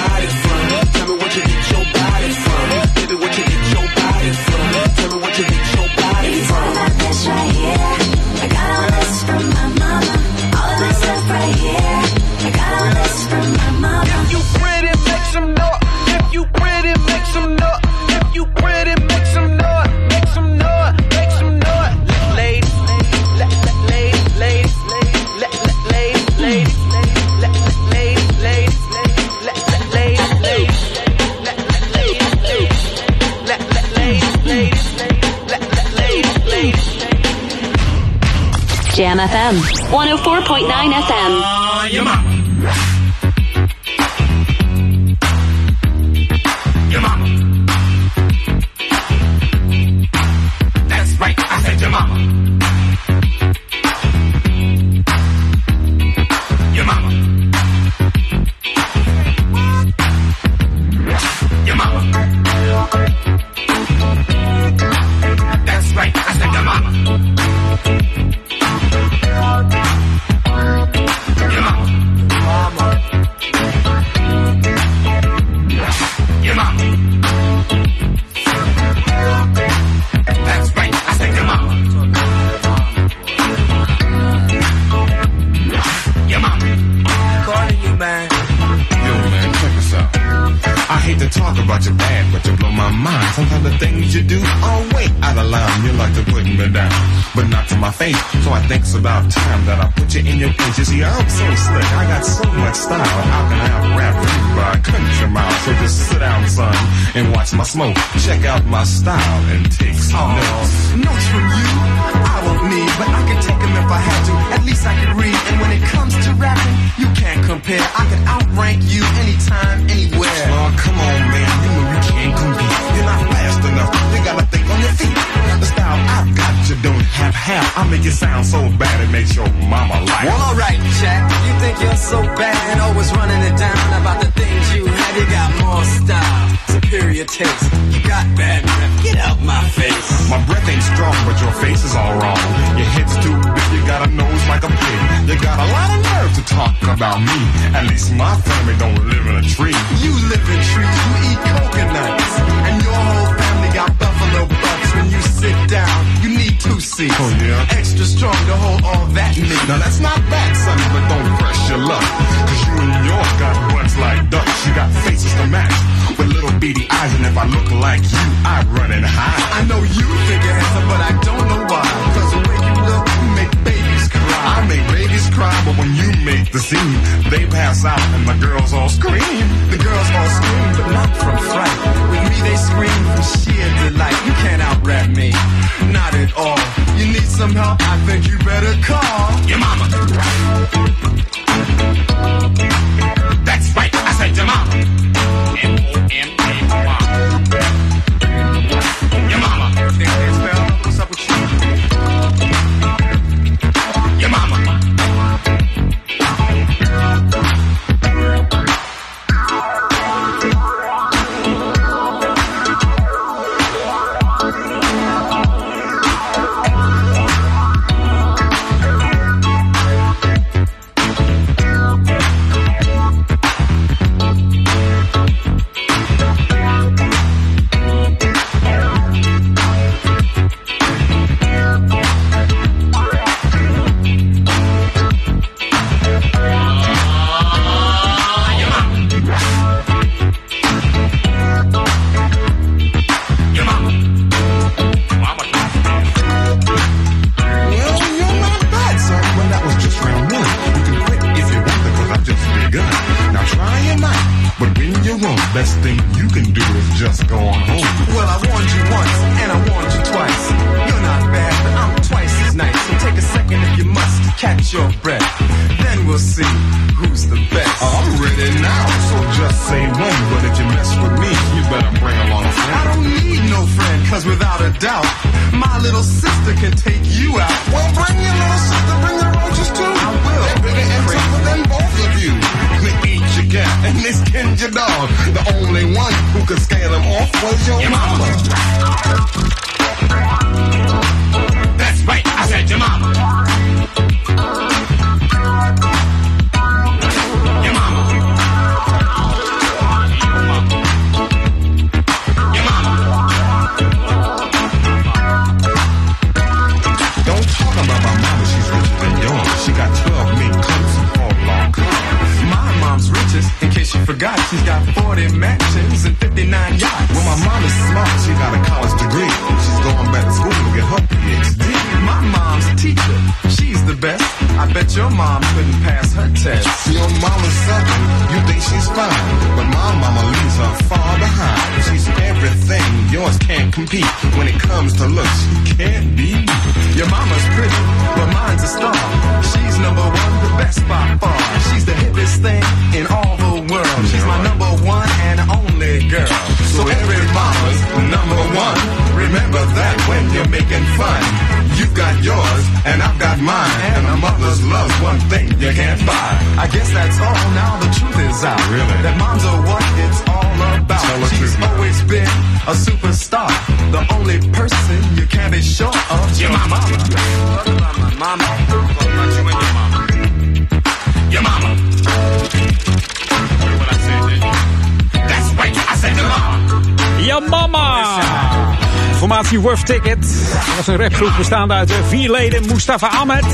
bestaande uit eh, vier leden. Mustafa Ahmed,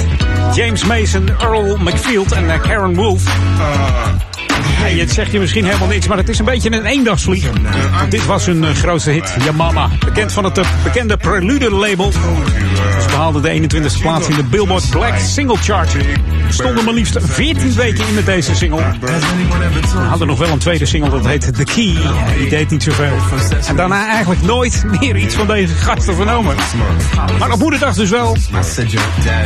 James Mason, Earl McField en eh, Karen Wolf. Hey, het zegt je misschien helemaal niks, maar het is een beetje een eendagsvlieg. Dit was hun eh, grootste hit, Yamama. Bekend van het bekende Prelude label. Ze behaalden de 21ste plaats in de Billboard Black Single Chart stonden maar liefst 14 weken in met deze single. We hadden nog wel een tweede single, dat heette The Key. Die deed niet zoveel. En daarna eigenlijk nooit meer iets van deze gasten vernomen. Maar op moederdag dus wel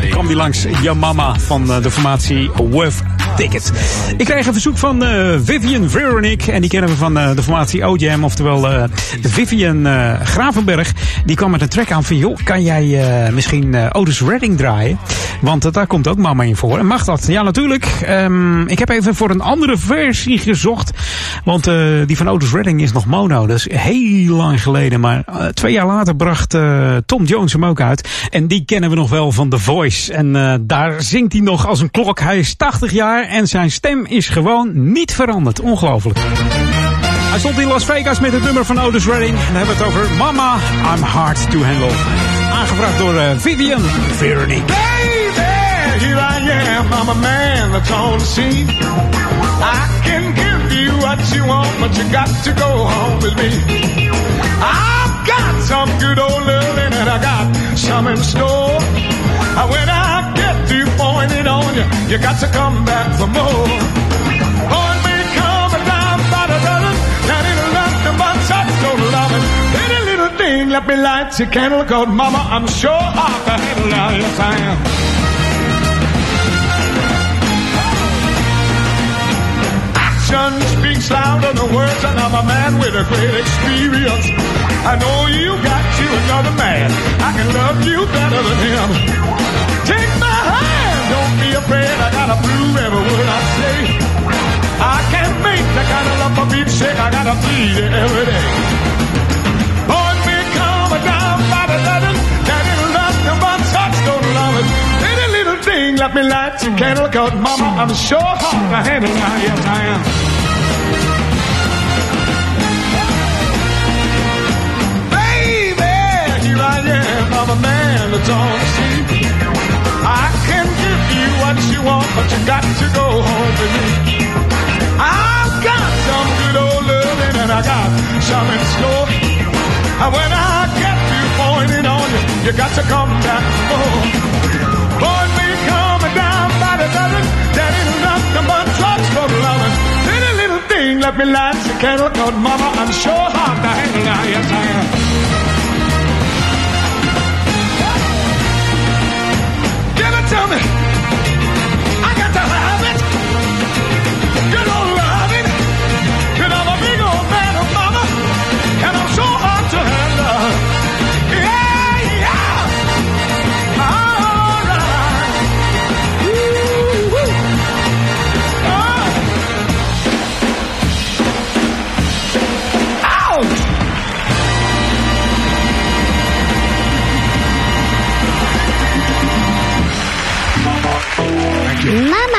kwam die langs Yamama van eh, de formatie Wurf Ticket. Ik kreeg een verzoek van eh, Vivian Veronik En die kennen we van eh, de formatie OJM. Oftewel Vivian Gravenberg. Die kwam met een track aan van... joh, kan jij misschien Otis Redding draaien? Want eh, daar komt ook mama in voor. En mag dat? Ja, natuurlijk. Ehm, ik heb even voor een andere versie gezocht. Want eh, die van Otis Redding is nog mono. Dat is heel lang geleden. Maar eh, twee jaar later bracht Tom Jones hem ook uit. En die kennen we nog wel van The Voice. En daar zingt hij nog als een klok. Hij is 80 jaar en zijn stem is gewoon niet veranderd. Ongelooflijk. Hij stond in Las Vegas met het nummer van Otis Redding. En dan hebben we het over Mama, I'm Hard to Handle. Aangevraagd door eh, Vivian Veronique. Baby, here I am. I'm a man that's on the scene. I can give you what you want, but you got to go home with me. I've got some good old loving and I got some in store. When I get pouring it on you, you got to come back for more. Little let me light your candle, cause mama, I'm sure I can handle it. Yes, I am. Action speaks louder than words, and I'm a man with a great experience. I know you got you another man. I can love you better than him. Take my hand, don't be afraid. I gotta prove every word I say. I can't make the kind of love for beat shake. I gotta bleed it every day. Thing, let me light your candle, cause mama, I'm sure hard to handle now. Yes, I am. Baby, here I am. I'm a man that's on the street. I can give you what you want, but you got to go home with me. I've got some good old loving and I got some in store. And when I get pouring it on you, you got to come back more. Boy, the dozen, that nothing but drugs for loving. Any little thing, let me light your candle, cause mama, I'm sure hard to handle now, yes I am. Give it to me. Mama on.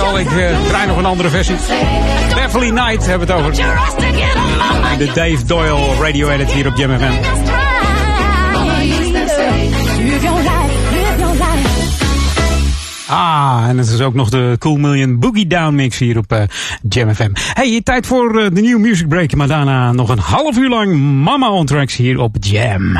al, ik eh, draai nog een andere versie. Beverly Knight hebben we het over. De Dave Doyle radio edit hier op Jam FM. Ah, en het is ook nog de Cool Million Boogie Down mix hier op eh, Jam FM. Hey, tijd voor eh, de nieuwe music break. Maar daarna nog een half uur lang Mama on Tracks hier op Jam.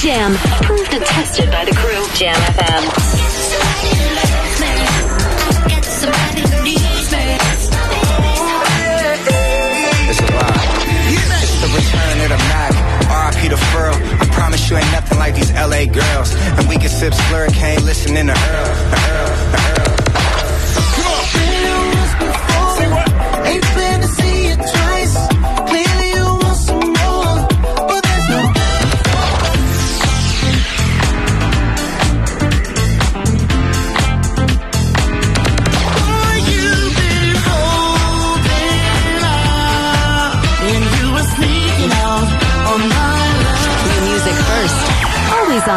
Jam. Proved and tested by the crew. Jam FM. It's a lie. It's the return of the Mac. RIP to Furl. I promise you ain't nothing like these LA girls. And we can sip slurricane listening to Earl, Earl, Earl.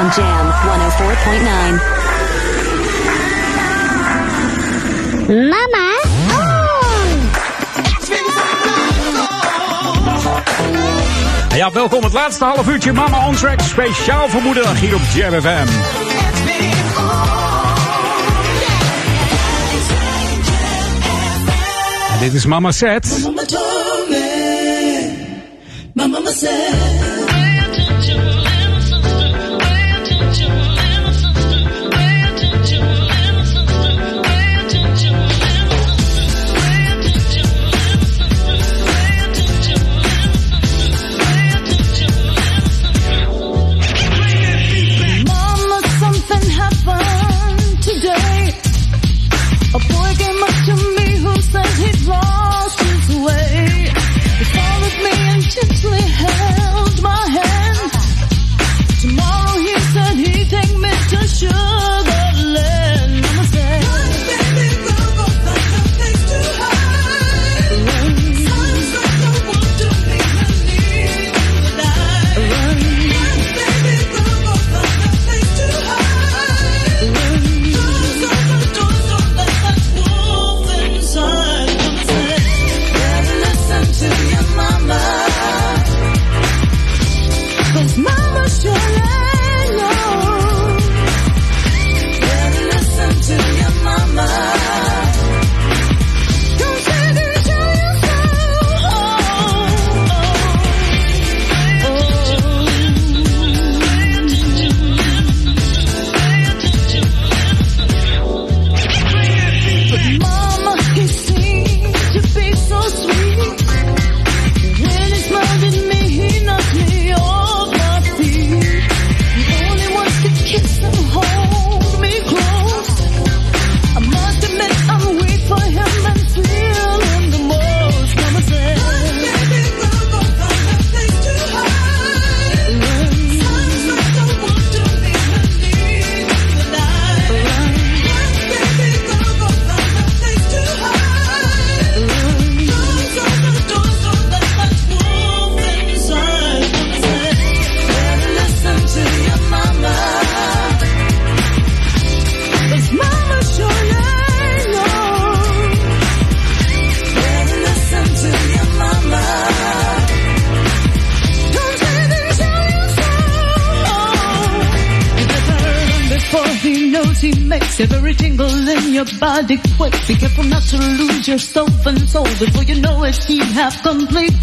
on Jam 104.9. Mama? Oh! Ja, welkom het laatste half uurtje Mama on Track. Speciaal voor moederdag hier op Jam FM. En dit is Mama Set. Mama told Mama said. Before you know it, she have complete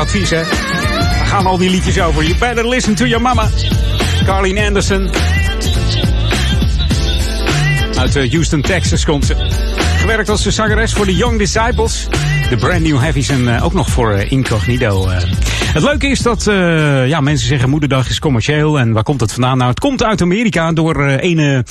advies, hè? Daar gaan al die liedjes over. You better listen to your mama. Carleen Anderson. Uit eh, Houston, Texas komt ze. Gewerkt als zangeres voor de Young Disciples. De Brand New Heavies en uh, ook nog voor uh, Incognito. Uh. Het leuke is dat ja, mensen zeggen moederdag is commercieel. En waar komt het vandaan? Nou, het komt uit Amerika door ene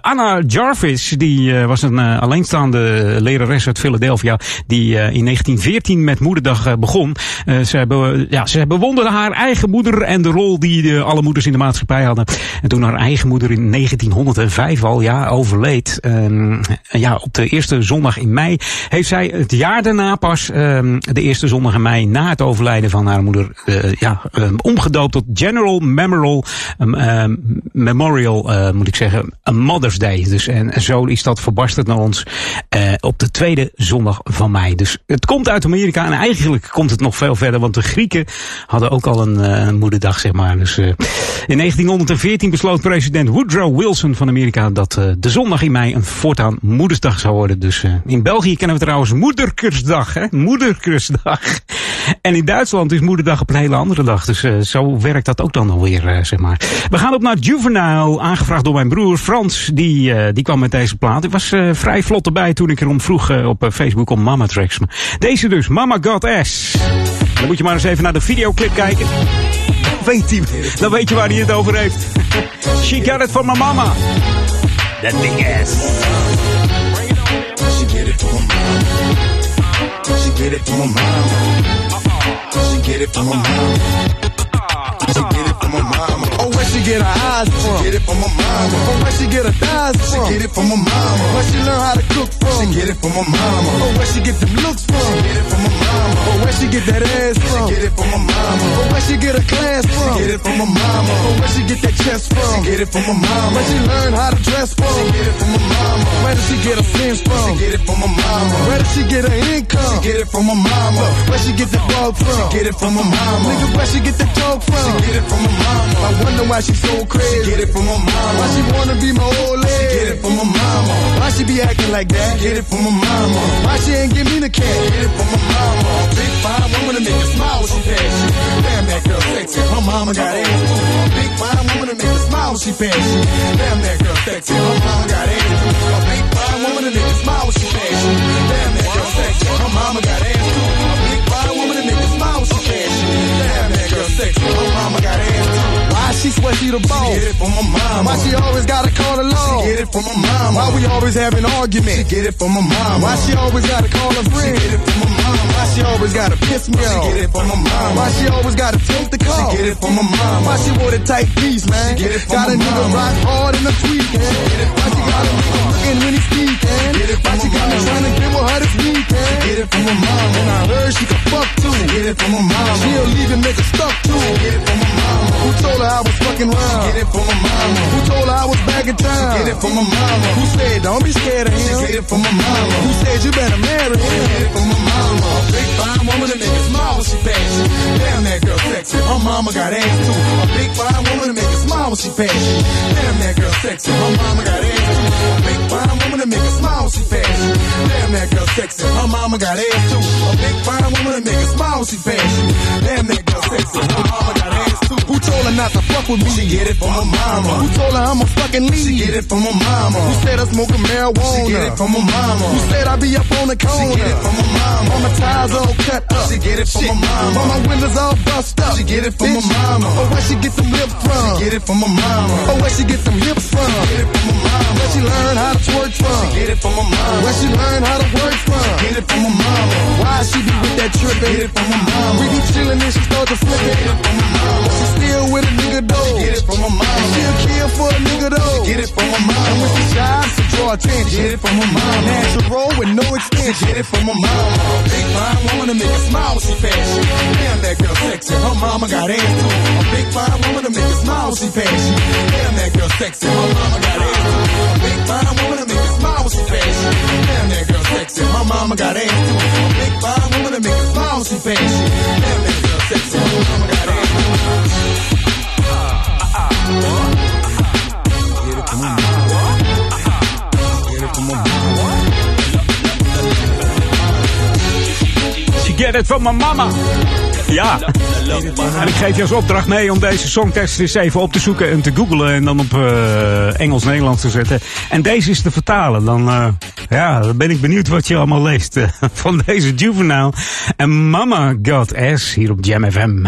Anna Jarvis. Die was een alleenstaande lerares uit Philadelphia. Die in 1914 met moederdag begon. ze, hebben, ja, ze bewonderde haar eigen moeder en de rol die alle moeders in de maatschappij hadden. En toen haar eigen moeder in 1905 al ja, overleed. Ehm, ja, op de eerste zondag in mei heeft zij het jaar daarna pas um, de eerste zondag in mei na het overlijden van haar moeder uh, ja, um, omgedoopt tot General Memorial, um, Memorial uh, moet ik zeggen, Mother's Day. Dus en zo is dat verbasterd naar ons op de tweede zondag van mei. Dus het komt uit Amerika en eigenlijk komt het nog veel verder, want de Grieken hadden ook al een, moederdag, zeg maar. Dus in 1914 besloot president Woodrow Wilson van Amerika dat de zondag in mei een voortaan moedersdag zou worden. Dus in België kennen we trouwens Moederkursdag hè? Moederkrustdag. En in Duitsland is Moederdag op een hele andere dag. Dus uh, zo werkt dat ook dan alweer, uh, zeg maar. We gaan op naar Juvenile, aangevraagd door mijn broer Frans. Die, uh, die kwam met deze plaat. Ik was vrij vlot erbij toen ik erom vroeg op Facebook om Mama Tracks. Deze dus, Mama Got S. Dan moet je maar eens even naar de videoclip kijken. Weet hij, dan weet je waar hij het over heeft. (laughs) She got it from my mama. That big ass. She get it from my mama. She get it from my mama. She get it from my mama. She get it from my mama. Oh, where she get her eyes from? She get it from my mama. Oh, where she get her thighs from? She get it from my mama. Where she learn how to cook from? She get it from my mama. Oh, where she get them looks from? She get it from my mama. Oh, where she get that ass from? She get it from my mama. Oh, where she get her class from? She get it from my mama. Oh, where she get that chest from? She get it from my mama. Where she learn how to dress from? She get it from my mama. Where does she get her friends from? She get it from my mama. Where does she get her income? She get it from my mama. Where she get the dog from? She get it from my mama. Nigga, where she get the joke from? She get it from my mama. Wonder why she so crazy. She get it from my mama. Why she wanna be my old lady? She get it from my mama. Why she be acting like that? She get it from my mama. Why she ain't give me the cash? She get it from my mama. Big fine woman to make you smile when she pass you. Damn, that girl sexy. Her mama got too. Big fine woman to make you smile when she pass you. Damn, that girl sexy. Her mama got too. A big fine woman to make you smile when she pass you. Damn, that girl sexy. Her mama got too. A big fine woman to make you smile when she pass you. Damn, that girl sexy. Her mama got. Why she swear she the boss? She get it from my mama. Why she always gotta call the law? She get it from my mama. Why we always having arguments? She get it from my mama. Why she always gotta call a friend? She get it from my mama. Why she always gotta piss me off? She get it from my mama. Why she always gotta take the call? She get it from my mama. Why she wore the tight piece, man? She get it from got a my nigga mama. rock hard in the tweet, man. Why she got a nigga looking when he speak, man? She get it from Why she got me trying to give her her this weekend? She get it from my mama. And I heard she could fuck too. She get it from my mama. She'll leave a nigga stuck too. She get it from my mama. Who told her I was fucking round? She get it from my mama. Who told her I was back in town? She get it from my mama. Who said don't be scared of him? She get it from my mama. Who said you better marry him? She get it from my mama. A big fine woman to make you smile when she pass you. Damn, that girl sexy. Her mama got ass too. A big fine woman to make you smile when she pass you. Damn, that girl sexy. Her mama got ass too. A big fine woman make you smile when she pass you. Damn, that girl sexy. Her mama got ass too. A big fine woman make you smile when she pass you. Damn, that girl sexy. Her mama got ass too. Who told her not to fuck with me? She get it from my mama. Who told her I'm a fucking lead? She get it from my mama. Who said I'm smoking marijuana? She get it from my mama. Who said I be up on the corner? She get it from my mama. All my tires all cut up. She get it from my mama. All my windows all bust up. She get it from Bitch. mama. Oh, where she get them lips from? She get it from my mama. Oh, where she get them hips from? She get it from my mama. Where she learn how to twerk from? She get it from my mama. Where she learn how to work from? She Get it from my mama. Why she be with that trippin'? Get it from my mama. We be chillin' and she start to flip it. She Get it from my mama. Get it from my And mama. when she shy, she draw attention. Get it from my mama. Natural with no extension. Get it from mama. A big fine woman to make you smile when she pass. Damn, that girl sexy. Her mama got ass too. A big fine woman to make you smile when she pass. Damn, that girl sexy. Her mama got ass too. A big fine woman to make you smile when she pass. Damn, that girl sexy. Her mama got ass too. A big fine woman to make you smile when she pass. Damn, that girl sexy. Her mama got ass too. Get it from my mama. Ja. En ik geef je als opdracht mee om deze songtekst eens even op te zoeken en te googlen en dan op eh, Engels-Nederlands te zetten. En deze is te vertalen. Dan, eh, ja, dan ben ik benieuwd wat je allemaal leest eh, (laughs) van deze Juvenile. En Mama Got S hier op Jam FM.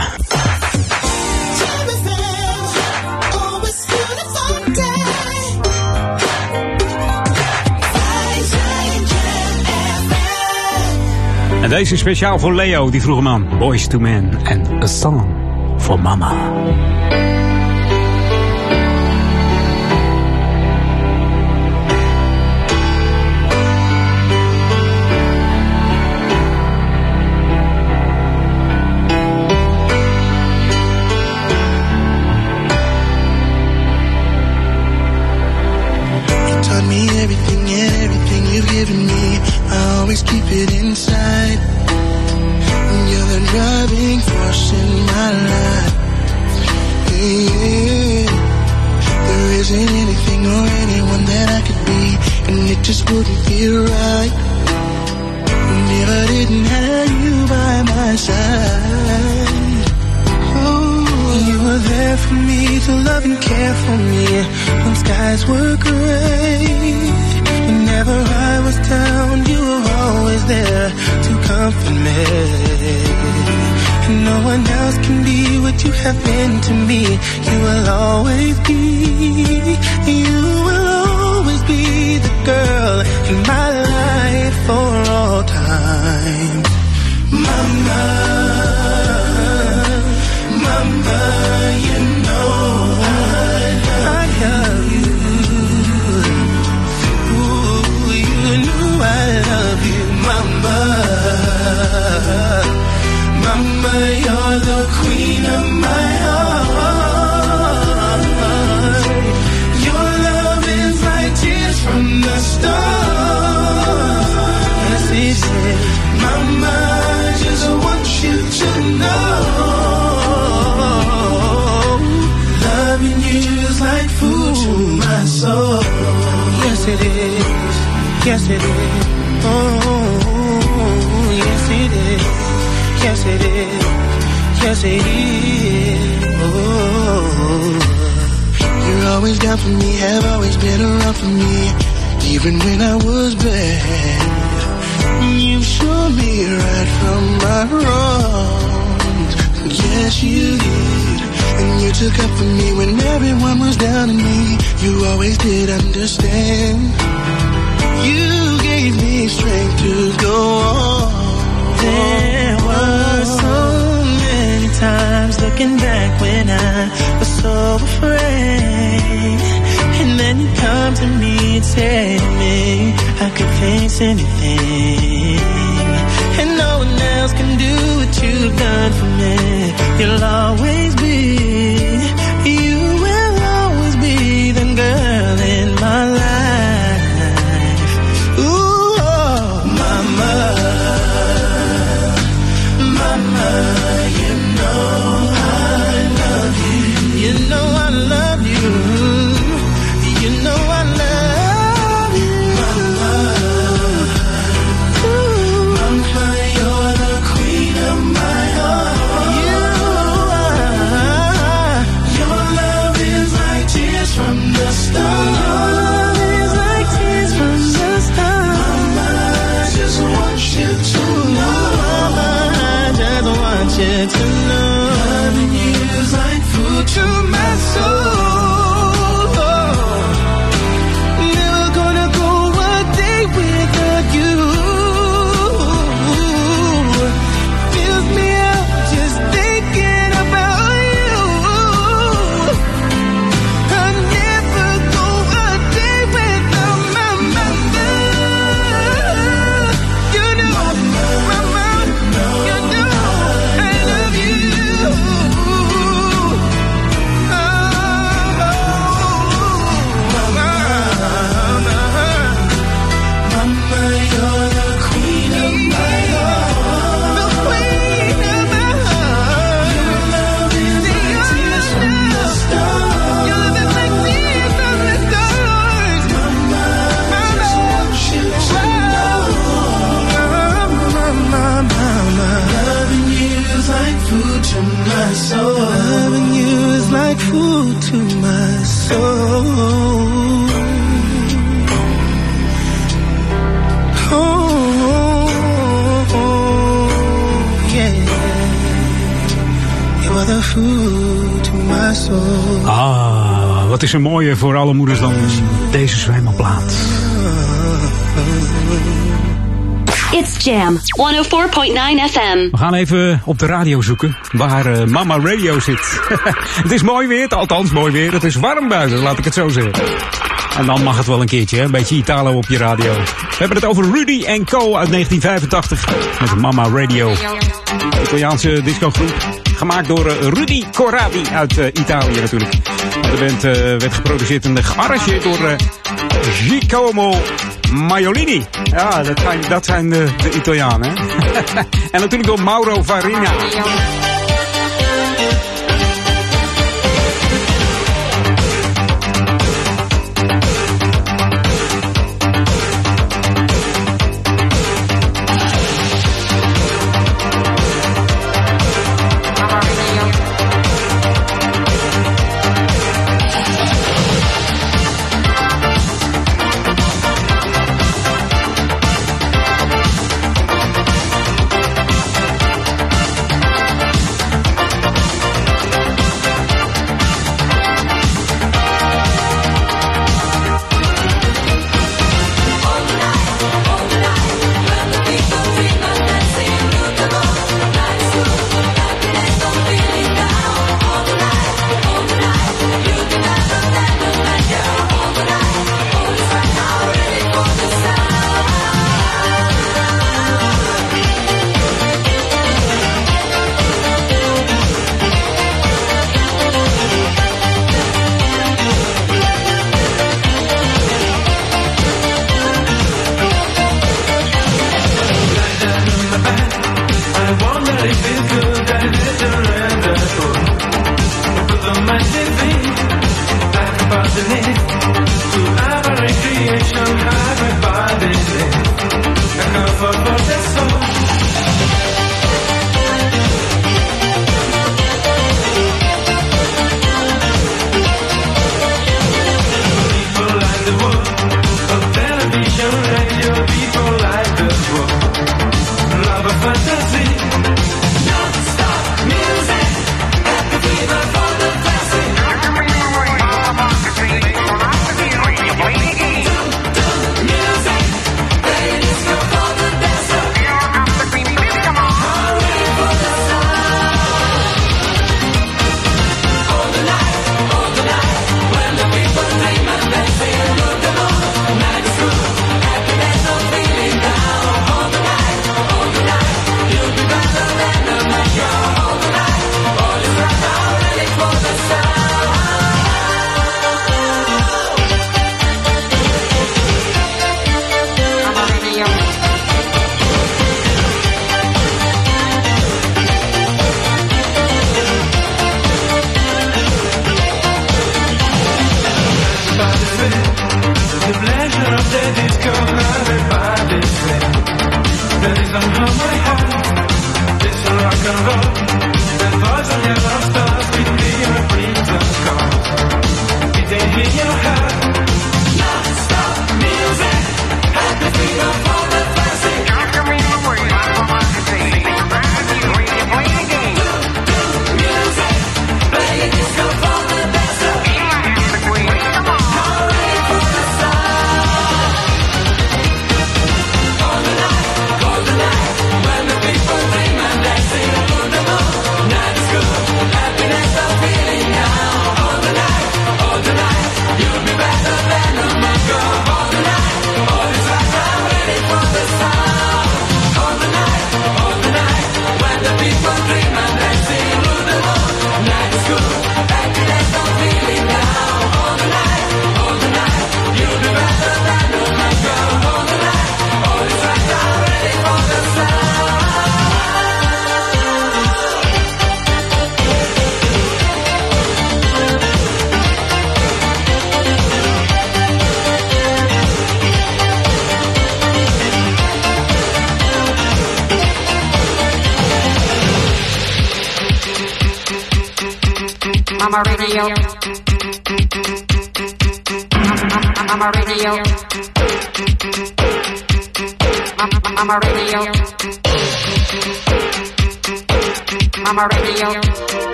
En deze is speciaal voor Leo, die vroeg hem aan. Boys to Men en A Song for Mama. Just wouldn't feel right. If I didn't have you by my side. Oh, you were there for me to love and care for me when skies were gray. Whenever I was down, you were always there to comfort me. And no one else can be what you have been to me. You will always be, you will be the girl in my life for all time. Mama, mama, you know I love you. Ooh, you know I love you, mama. Mama, you're the queen of my heart. It is. Yes, it is. Oh, yes, it is. Yes, it is. Yes, it is. Oh, you're always down for me, have always been around for me, even when I was bad. You showed me right from my wrongs. Yes, you did. And you took up for me when everyone was down on me. You always did understand. You gave me strength to go on. There were so many times looking back when I was so afraid. And then you come to me and say to me, I could face anything. And no one else can do what you've done for me. You'll always wat is er mooier voor alle moeders dan deze zwijmelplaat. It's Jam 104.9 FM. We gaan even op de radio zoeken waar eh, Mama Radio zit. (laughs) het is mooi weer, althans mooi weer. Het is warm buiten, laat ik het zo zeggen. En dan mag het wel een keertje, hè? een beetje Italo op je radio. We hebben het over Rudy Co. uit 1985 met Mama Radio. Italiaanse discogroep. Gemaakt door eh, Rudy Corradi uit eh, Italië natuurlijk. De band eh, werd geproduceerd en gearrangeerd door eh, Giacomo Maiolini. Ja, dat zijn, dat zijn de, de Italianen. (laughs) en natuurlijk door Mauro Farina.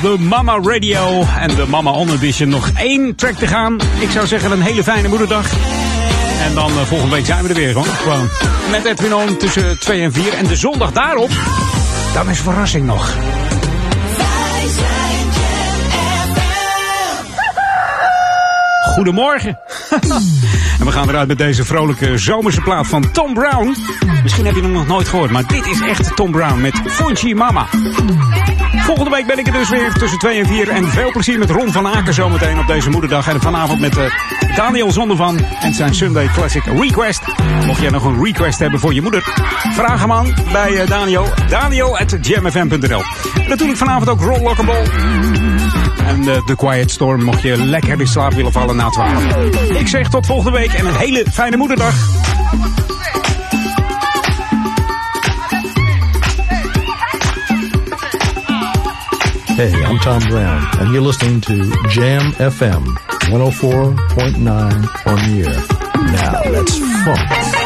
De Mama Radio en de Mama On Edition. Nog één track te gaan. Ik zou zeggen een hele fijne moederdag. En dan eh, volgende week zijn we er weer gewoon. gewoon. Met Edwin On tussen 2 en 4. En de zondag daarop, dan is verrassing nog. Goedemorgen. (laughs) we gaan eruit met deze vrolijke zomerse plaat van Tom Brown. Misschien heb je hem nog nooit gehoord, maar dit is echt Tom Brown met Funchi Mama. Volgende week ben ik er dus weer tussen 2 en 4. En veel plezier met Ron van Aken zometeen op deze moederdag. En vanavond met uh, Daniel Zondervan en zijn Sunday Classic Request. Mocht jij nog een request hebben voor je moeder, vraag hem aan bij uh, Daniel. Daniel at jamfm.nl. Natuurlijk vanavond ook Ron Lockable. En uh, The Quiet Storm mocht je lekker in slaap willen vallen na 12. Ik zeg tot volgende week en een hele fijne moederdag. Hey, I'm Tom Brown, and you're listening to Jam FM 104.9 on the air. Now let's funk.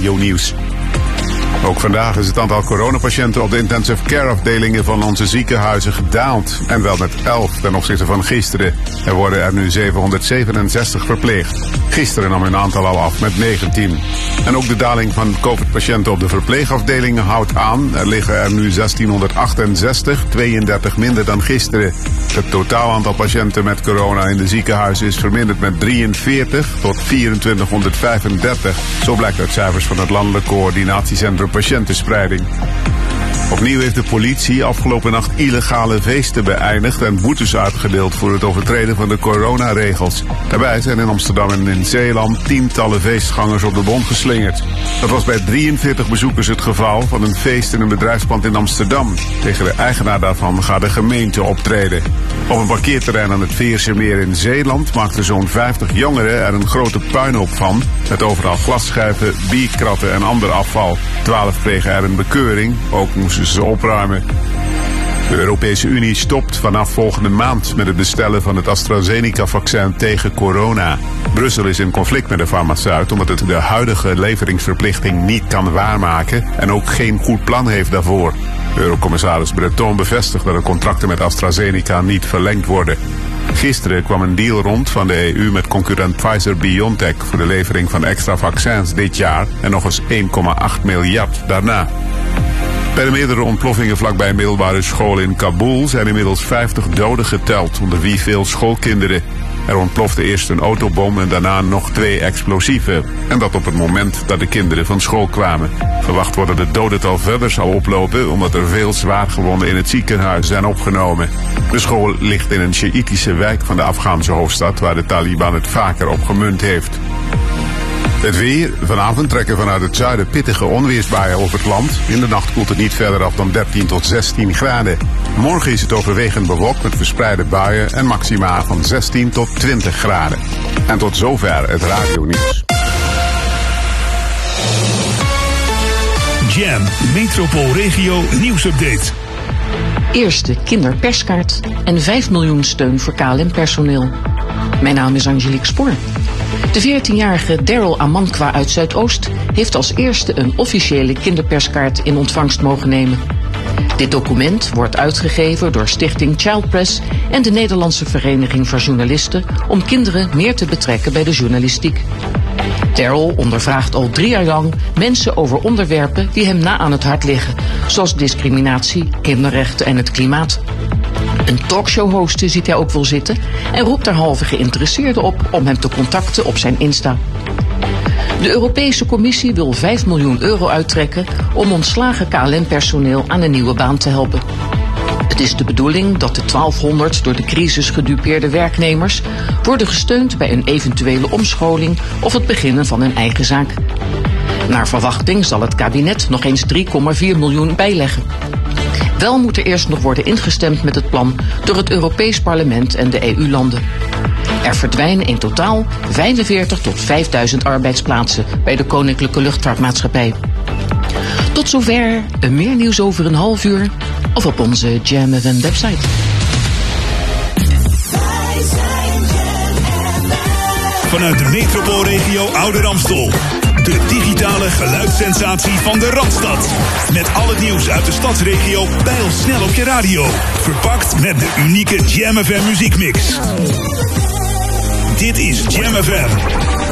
Radionieuws. Ook vandaag is het aantal coronapatiënten op de intensive care afdelingen van onze ziekenhuizen gedaald. En wel met 11 ten opzichte van gisteren. Er worden er nu 767 verpleegd. Gisteren nam hun aantal al af met 19. En ook de daling van COVID-patiënten op de verpleegafdelingen houdt aan. Er liggen er nu 1668, 32 minder dan gisteren. Het totaal aantal patiënten met corona in de ziekenhuizen is verminderd met 43 tot 2435. Zo blijkt uit cijfers van het Landelijk Coördinatiecentrum Patiëntenspreiding. Opnieuw heeft de politie afgelopen nacht illegale feesten beëindigd en boetes uitgedeeld voor het overtreden van de coronaregels. Daarbij zijn in Amsterdam en in Zeeland tientallen feestgangers op de bond geslingerd. Dat was bij 43 bezoekers het geval van een feest in een bedrijfspand in Amsterdam. Tegen de eigenaar daarvan gaat de gemeente optreden. Op een parkeerterrein aan het Veersemeer in Zeeland maakten zo'n 50 jongeren er een grote puinhoop van. Met overal glasschijven, bierkratten en ander afval. 12 kregen er een bekeuring, ook moesten ze opruimen. De Europese Unie stopt vanaf volgende maand met het bestellen van het AstraZeneca-vaccin tegen corona. Brussel is in conflict met de farmaceut omdat het de huidige leveringsverplichting niet kan waarmaken en ook geen goed plan heeft daarvoor. Eurocommissaris Breton bevestigt dat de contracten met AstraZeneca niet verlengd worden. Gisteren kwam een deal rond van de EU met concurrent Pfizer-BioNTech voor de levering van extra vaccins dit jaar en nog eens 1,8 miljard daarna. Bij de meerdere ontploffingen vlakbij een middelbare school in Kabul zijn inmiddels 50 doden geteld, onder wie veel schoolkinderen. Er ontplofte eerst een autobom en daarna nog twee explosieven. En dat op het moment dat de kinderen van school kwamen. Verwacht wordt dat het dodental verder zal oplopen omdat er veel zwaargewonden in het ziekenhuis zijn opgenomen. De school ligt in een Sjaïtische wijk van de Afghaanse hoofdstad waar de Taliban het vaker op gemunt heeft. Het weer. Vanavond trekken vanuit het zuiden pittige onweersbuien over het land. In de nacht koelt het niet verder af dan 13 tot 16 graden. Morgen is het overwegend bewolkt met verspreide buien en maxima van 16 tot 20 graden. En tot zover het radionieuws. Jam, Metropoolregio nieuwsupdate. Eerste kinderperskaart en 5 miljoen steun voor KLM-personeel. Mijn naam is Angelique Spoor. De 14-jarige Daryl Amankwa uit Zuidoost heeft als eerste een officiële kinderperskaart in ontvangst mogen nemen. Dit document wordt uitgegeven door Stichting Child Press en de Nederlandse Vereniging voor Journalisten om kinderen meer te betrekken bij de journalistiek. Daryl ondervraagt al drie jaar lang mensen over onderwerpen die hem na aan het hart liggen, zoals discriminatie, kinderrechten en het klimaat. Een talkshow hosten ziet hij ook wel zitten en roept derhalve geïnteresseerden op om hem te contacten op zijn Insta. De Europese Commissie wil 5 miljoen euro uittrekken om ontslagen KLM-personeel aan een nieuwe baan te helpen. Het is de bedoeling dat de 1200 door de crisis gedupeerde werknemers worden gesteund bij een eventuele omscholing of het beginnen van een eigen zaak. Naar verwachting zal het kabinet nog eens 3,4 miljoen bijleggen. Wel moet er eerst nog worden ingestemd met het plan door het Europees Parlement en de EU-landen. Er verdwijnen in totaal 45 tot 5000 arbeidsplaatsen bij de Koninklijke Luchtvaartmaatschappij. Tot zover, meer nieuws over een half uur of op onze Jam website. Vanuit de metropoolregio Ouder Amstel. De digitale geluidssensatie van de Randstad. Met al het nieuws uit de stadsregio snel op je radio. Verpakt met de unieke Jam FM muziekmix. Dit is Jam.